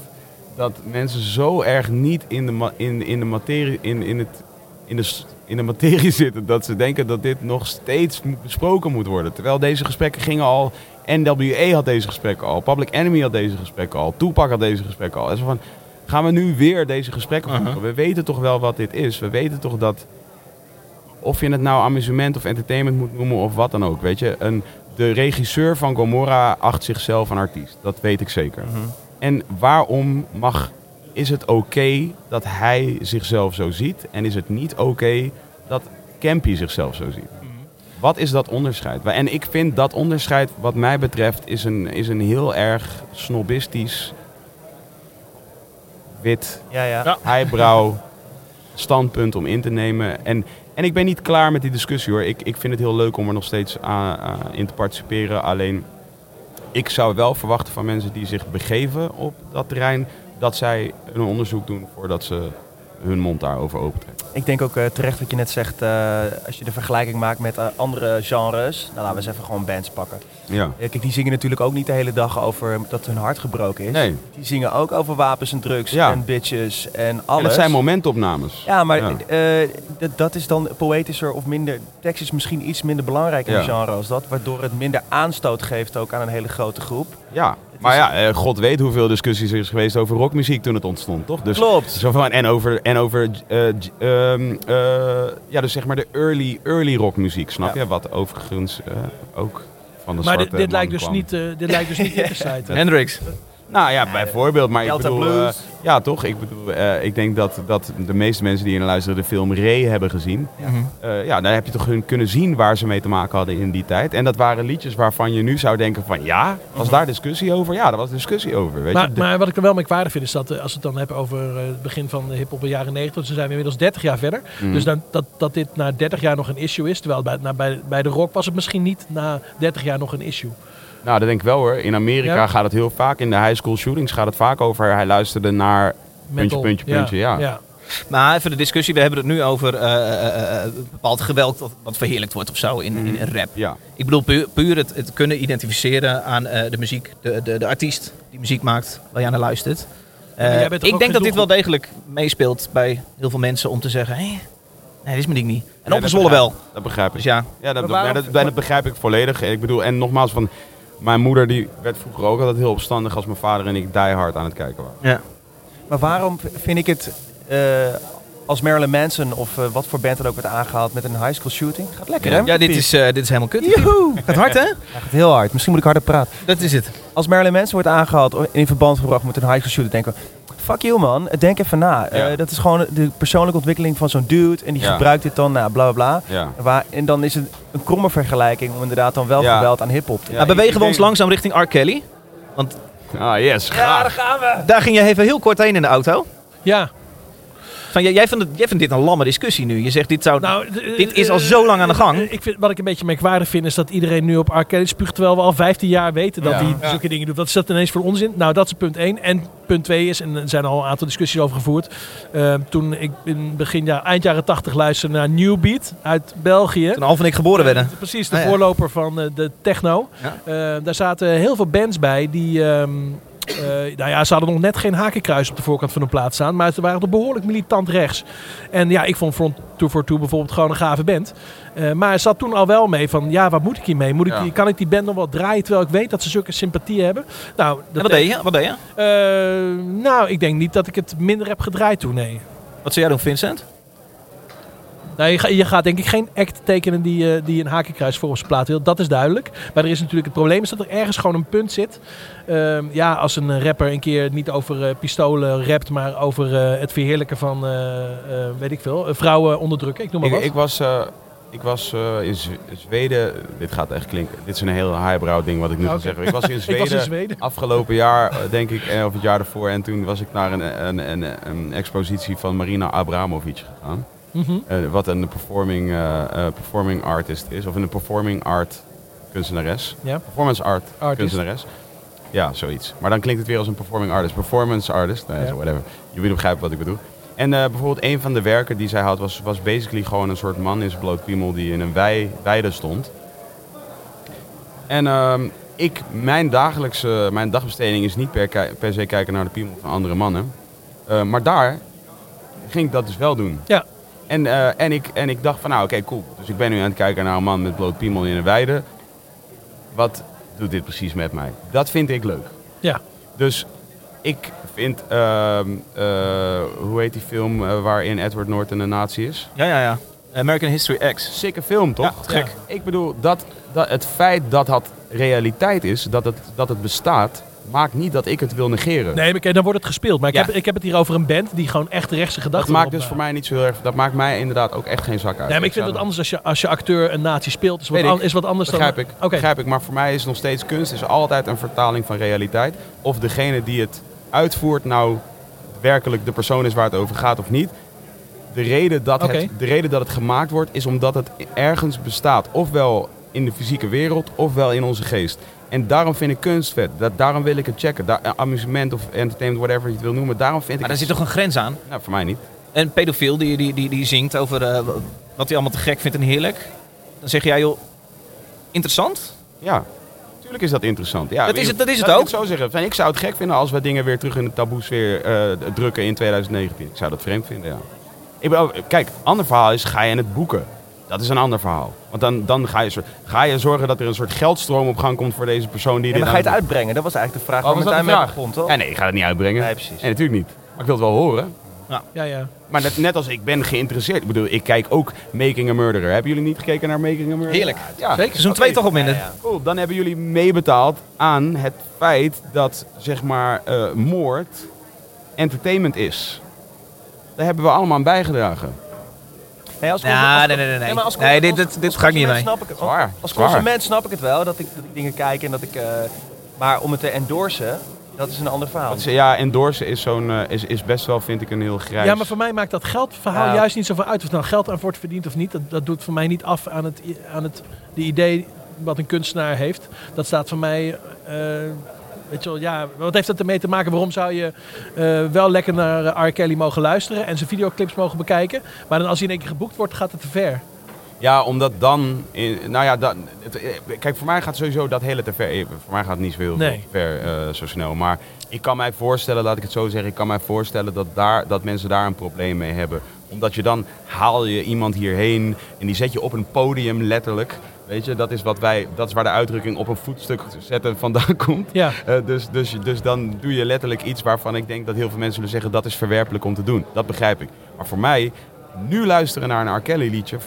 dat mensen zo erg niet in de, in, in de materie, in, in, het, in, de, in de materie [laughs] zitten dat ze denken dat dit nog steeds besproken moet worden. Terwijl deze gesprekken gingen al, NWA had deze gesprekken al, Public Enemy had deze gesprekken al, Tupac had deze gesprekken al. En zo van, gaan we nu weer deze gesprekken voeren? We weten toch wel wat dit is. We weten toch dat of je het nou amusement of entertainment moet noemen of wat dan ook. Weet je, een, de regisseur van Gomorra acht zichzelf een artiest. Dat weet ik zeker. En waarom mag, is het oké dat hij zichzelf zo ziet? En is het niet oké dat Campy zichzelf zo ziet? Wat is dat onderscheid? En ik vind dat onderscheid, wat mij betreft, is een, is een heel erg snobistisch, wit, Ja, ja. Standpunt om in te nemen. En, en ik ben niet klaar met die discussie hoor. Ik, ik vind het heel leuk om er nog steeds aan, aan in te participeren. Alleen, ik zou wel verwachten van mensen die zich begeven op dat terrein... dat zij een onderzoek doen voordat ze hun mond daarover opentrekken. Ik denk ook eh, terecht wat je net zegt, eh, als je de vergelijking maakt met eh, andere genres. Nou, laten we eens even gewoon bands pakken. Ja. Kijk, die zingen natuurlijk ook niet de hele dag over dat hun hart gebroken is. Nee. Die zingen ook over wapens en drugs Ja. en bitches en alles. En dat zijn momentopnames. Ja, maar Ja. dat- is dan poëtischer of minder... Tekst is misschien iets minder belangrijk in een genre als dat. Waardoor het minder aanstoot geeft ook aan een hele grote groep. Ja, maar ja, eh, god weet hoeveel discussies er is geweest over rockmuziek toen het ontstond, toch? Dus Klopt. Zo van, en over, en over eh, ehm, eh, ja, dus zeg maar de early, early rockmuziek, snap Ja. je? Wat overigens eh, ook van de Maar dit, zwarte dit, lijkt dus kwam. niet, dit lijkt dus niet [laughs] in te site. Hendrix. Nou ja, bijvoorbeeld. Maar ik bedoel, Blues. eh, ja toch? Ik bedoel, eh, ik denk dat, dat de meeste mensen die hier naar luisteren de film Ray hebben gezien. Eh, ja, dan heb je toch hun kunnen zien waar ze mee te maken hadden in die tijd. En dat waren liedjes waarvan je nu zou denken van ja, was daar discussie over? Ja, daar was discussie over. Weet Maar, je? De- maar wat ik er wel merkwaardig vind is dat als we het dan hebben over eh, het begin van de hip-hop in de jaren 90, dus dan zijn we inmiddels 30 jaar verder. Mhm. Dus dan, dat, dat dit na 30 jaar nog een issue is. Terwijl bij, na, bij, bij de rock was het misschien niet na 30 jaar nog een issue. Nou, dat denk ik wel hoor. In Amerika Ja? gaat het heel vaak. In de high school shootings gaat het vaak over. Hij luisterde naar puntje, Metal. puntje, puntje. Ja. ja. Maar even de discussie, we hebben het nu over eh, eh, eh, bepaald geweld wat, wat verheerlijkt wordt of zo in, in, in rap. Ja. Ik bedoel puur, puur het, het kunnen identificeren aan eh, de muziek, de, de, de artiest die muziek maakt, waar je aan luistert. Eh, ik denk dat dit wel degelijk meespeelt bij heel veel mensen om te zeggen, hé, nee, dit is mijn ding niet. En Nee, opgezwollen dat wel. Dat begrijp ik. Dus ja, Ja, dat, Maar dat, waarom- dat, dat- dat begrijp ik volledig. Ik bedoel, en nogmaals, van, mijn moeder die werd vroeger ook altijd heel opstandig als mijn vader en ik die hard aan het kijken waren. ja. Maar waarom vind ik het eh, als Marilyn Manson of eh, wat voor band dan ook wordt aangehaald met een high school shooting? Gaat lekker hè? ja dit, is, eh, dit is helemaal kut. Joehoe! [laughs] Gaat hard hè? Gaat heel hard. Misschien moet ik harder praten. Dat is het. Als Marilyn Manson wordt aangehaald of in verband gebracht met een high school shooting, denken we... Fuck you man, denk even na. Ja. Eh, dat is gewoon de persoonlijke ontwikkeling van zo'n dude. En die Ja. gebruikt dit dan, nou, bla bla bla. Ja. Waar, en dan is het een kromme vergelijking om inderdaad dan wel Ja. geweld aan hiphop te Ja, maar bewegen we ons langzaam richting R. Kelly? Want Ah, yes. graag. gaan we! daar ging je even heel kort heen in de auto. Ja, Van, jij, jij, vindt het, jij vindt dit een lamme discussie nu. Je zegt dit zou... nou, Dit is al eh, zo lang aan de gang. eh, Ik vind, wat ik een beetje merkwaardig vind is dat iedereen nu op arcade spuugt. Terwijl we al 15 jaar weten dat hij Ja. zulke dingen doet. Wat is dat ineens voor onzin? Nou, dat is punt 1. En punt 2 is, en er zijn al een aantal discussies over gevoerd. eh, toen ik in begin jaar, eind jaren 80 luisterde naar New Beat uit België. Toen Alf en ik geboren werden. Precies, de Ah, ja. voorloper van eh, de techno. Ja. Eh, daar zaten heel veel bands bij die, ehm, Eh, nou ja, ze hadden nog net geen hakenkruis op de voorkant van hun plaats staan. Maar ze waren toch behoorlijk militant rechts. En ja, ik vond Front 242 bijvoorbeeld gewoon een gave band. Eh, maar er zat toen al wel mee van, ja, wat moet ik hiermee? Moet ik, Ja. Kan ik die band nog wel draaien terwijl ik weet dat ze zulke sympathie hebben? Nou, En wat deed je? Wat deed je? Eh, nou, ik denk niet dat ik het minder heb gedraaid toen, nee. Wat zou jij doen, Vincent? Nou, je, ga- je gaat denk ik geen act tekenen die, eh, die een hakenkruis voor op zijn plaat wil. Dat is duidelijk. Maar er is natuurlijk het probleem is dat er ergens gewoon een punt zit. Ehm, ja, als een rapper een keer niet over eh, pistolen rapt, maar over eh, het verheerlijken van, eh, eh, weet ik veel, eh, vrouwen onderdrukken. Ik noem maar wat. ik was, eh, ik was eh, in Z- Zweden. Dit gaat echt klinken. Dit is een heel highbrow ding wat ik nu ga Oké. zeggen. Ik was in [laughs] Zweden. was in Zweden. Afgelopen jaar, eh, denk ik, eh, of het jaar daarvoor. En toen was ik naar een, een, een, een expositie van Marina Abramovic gegaan. Mhm. Eh, wat een performing, eh, eh, performing artist is. Of een performing art kunstenares. Ja. Performance art Artist. kunstenares. Ja, zoiets. Maar dan klinkt het weer als een performing artist. Performance artist. Nee, Ja. zo, whatever. Jullie begrijpen wat ik bedoel. En bijvoorbeeld een van de werken die zij had was, was basically gewoon een soort man in zijn bloot piemel die in een wei, weide stond. En ehm, ik, mijn dagelijkse, mijn dagbesteding is niet per, per se kijken naar de piemel van andere mannen. Maar daar ging ik dat dus wel doen. Ja. En, eh, en, ik, en ik dacht van nou oké cool. Dus ik ben nu aan het kijken naar een man met bloot piemel in een weide. Wat doet dit precies met mij? Dat vind ik leuk. Ja. Dus ik vind, eh, hoe heet die film eh, waarin Edward Norton een nazi is? Ja, ja, ja. American History X. Sikke film, toch? Ja, gek. Ik bedoel, dat, dat, het feit dat dat realiteit is, dat het, dat het bestaat, maakt niet dat ik het wil negeren. Nee, maar dan wordt het gespeeld. Maar ik, Ja. heb, ik heb het hier over een band die gewoon echt rechtse dat gedachten maakt op- dus voor mij niet zo heel erg. Dat maakt mij inderdaad ook echt geen zak uit. Nee, maar ik vind het anders als je, als je acteur een nazi speelt. Is wat, Weet ik. an- is wat anders Begrijp dan... ik. Oké. Begrijp ik. Maar voor mij is nog steeds kunst is altijd een vertaling van realiteit. Of degene die het uitvoert nou werkelijk de persoon is waar het over gaat of niet. De reden dat, het, de reden dat het gemaakt wordt is omdat het ergens bestaat. Ofwel in de fysieke wereld, ofwel in onze geest. En daarom vind ik kunst vet. Dat, daarom wil ik het checken. Da- amusement of entertainment, whatever je het wil noemen. Daarom vind ik Maar daar zit toch een grens aan? Nou, voor mij niet. Een pedofiel die, die, die, die zingt over eh, wat hij allemaal te gek vindt en heerlijk. Dan zeg jij, joh, interessant? Ja, natuurlijk is dat interessant. Ja, Dat is het- dat is het laat ik ook. zo zeggen. Ik zou het gek vinden als we dingen weer terug in de taboe-sfeer eh, drukken in 2019. Ik zou dat vreemd vinden, ja. Ik ben, ook- kijk, ander verhaal is, ga je het boeken? Dat is een ander verhaal. Want dan, dan ga, je, ga je zorgen dat er een soort geldstroom op gang komt voor deze persoon die En dit dan ga je het uitbrengen. Dat was eigenlijk de vraag Oh, waar Martijn mee toch? Ja, nee, ik ga het niet uitbrengen. Nee, precies. Nee, natuurlijk niet. Maar ik wil het wel horen. Ja, ja. Maar net, net als ik ben geïnteresseerd. Ik bedoel, ik kijk ook Making a Murderer. Hebben jullie niet gekeken naar Making a Murderer? Heerlijk. Ja, Zeker. Oké. 2 toch op minder. Cool, dan hebben jullie meebetaald aan het feit dat zeg maar eh, moord entertainment is. Daar hebben we allemaal aan bijgedragen. Nee, als Ja, als- nee, nee, nee, nee. maar als- Nee, dit- dit- als dit ga ik niet mee. Snap ik het. Zwaar, Als consument snap ik het wel, dat ik, dat ik dingen kijk en dat ik... eh, maar om het te endorsen, dat is een ander verhaal. Ja, endorsen is, zo'n, eh, is, is best wel, vind ik, een heel grijs... Ja, maar voor mij maakt dat geldverhaal Ja. juist niet zoveel uit. Of er nou geld aan wordt verdiend of niet. Dat, dat doet voor mij niet af aan het, aan het de idee wat een kunstenaar heeft. Dat staat voor mij... eh, weet je wel, ja, wat heeft dat ermee te maken? Waarom zou je eh, wel lekker naar eh, R. Kelly mogen luisteren en zijn videoclips mogen bekijken? Maar dan als hij in één keer geboekt wordt, gaat het te ver. Ja, omdat dan... nou ja, dan, eh, kijk, voor mij gaat sowieso dat hele te ver. Voor mij gaat het niet zo heel Nee. ver zo snel. Maar ik kan mij voorstellen, laat ik het zo zeggen... Ik kan mij voorstellen dat, daar, dat mensen daar een probleem mee hebben. Omdat je dan haal je iemand hierheen en die zet je op een podium letterlijk... Weet je, dat is, wat wij, dat is waar de uitdrukking op een voetstuk zetten vandaan [laughs] komt. Ja. Eh, dus, dus, dus dan doe je letterlijk iets waarvan ik denk dat heel veel mensen zullen zeggen... dat is verwerpelijk om te doen. Dat begrijp ik. Maar voor mij, nu luisteren naar een R. Kelly liedje...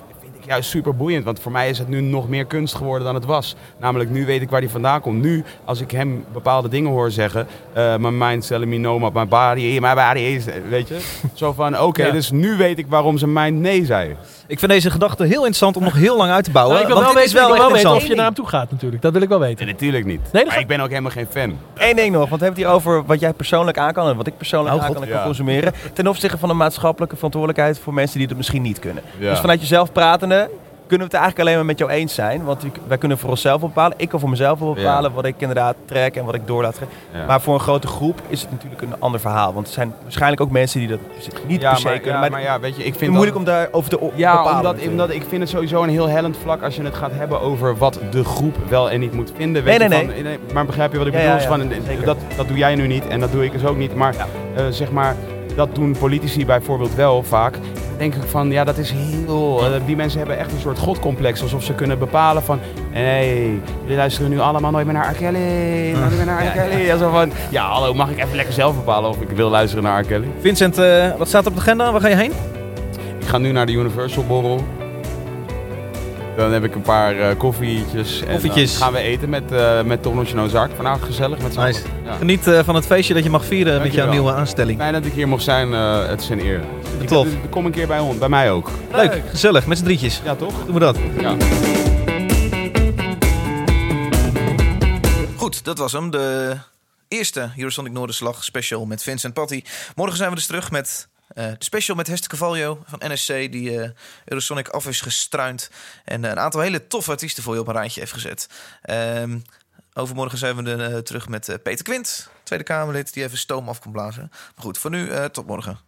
juist super boeiend. Want voor mij is het nu nog meer kunst geworden dan het was. Namelijk, nu weet ik waar hij vandaan komt. Nu, als ik hem bepaalde dingen hoor zeggen... eh my mind telling me no, my body, my body is... Weet je? Zo van, oké, Ja. dus nu weet ik waarom zijn mind nee zei. Ik vind deze gedachte heel interessant om nog heel lang uit te bouwen. Nou, ik wil want wel dit weten, is wel ik wil echt wel weten of je naar hem toe gaat natuurlijk. Dat wil ik wel weten. Nee, natuurlijk niet. ga- ik ben ook helemaal geen fan. Eén ding nog, want we hebben het hier over wat jij persoonlijk aan kan en wat ik persoonlijk Oh, aan God. kan en kan Ja. consumeren. Ten opzichte van de maatschappelijke verantwoordelijkheid voor mensen die het misschien niet kunnen. Ja. Dus vanuit jezelf pratende, kunnen we het eigenlijk alleen maar met jou eens zijn. Want wij kunnen voor onszelf bepalen. Ik kan voor mezelf bepalen wat ik inderdaad trek en wat ik door laat trekken. Ja. Maar voor een grote groep is het natuurlijk een ander verhaal. Want er zijn waarschijnlijk ook mensen die dat niet ja, per se maar, kunnen. ja, maar maar ja, weet je, ik het vind is moeilijk dat- om daarover te Ja, bepalen. omdat, natuurlijk. omdat ik vind het sowieso een heel hellend vlak als je het gaat hebben over wat de groep wel en niet moet vinden. Nee, nee, van, maar begrijp je wat ik bedoel? van, dat, dat doe jij nu niet en dat doe ik dus ook niet. Maar eh, zeg maar, dat doen politici bijvoorbeeld wel vaak. Dan denk ik van, ja, dat is heel... eh, die mensen hebben echt een soort godcomplex. Alsof ze kunnen bepalen van... Hé, hey, jullie luisteren nu allemaal nooit meer naar R. Kelly. Nooit meer naar R. Kelly. Zo van, ja, hallo, mag ik even lekker zelf bepalen of ik wil luisteren naar R. Kelly? Vincent, eh, wat staat op de agenda? Waar ga je heen? Ik ga nu naar de Universal borrel. Dan heb ik een paar eh, koffietjes. En Koffietjes. dan gaan we eten met, eh met Tom Nozark. Vanavond gezellig met z'n Nice. allen. Ja. Geniet eh, van het feestje dat je mag vieren met jouw nieuwe aanstelling. Fijn dat ik hier mocht zijn. eh, het is een eer. Tof. Ik- Kom een keer bij ons, bij mij ook. Leuk, gezellig, met z'n drietjes. Ja, toch? Doen we dat. Ja. Goed, dat was hem. De eerste Eurosonic Noorderslag special met Vincent Patty. Morgen zijn we dus terug met eh, de special met Hester Cavallo van NSC... die eh, Eurosonic af is gestruind. En eh, een aantal hele toffe artiesten voor je op een rijtje heeft gezet. Ehm, overmorgen zijn we eh, terug met Peter Quint, Tweede Kamerlid... die even stoom af kan blazen. Maar goed, voor nu, tot morgen.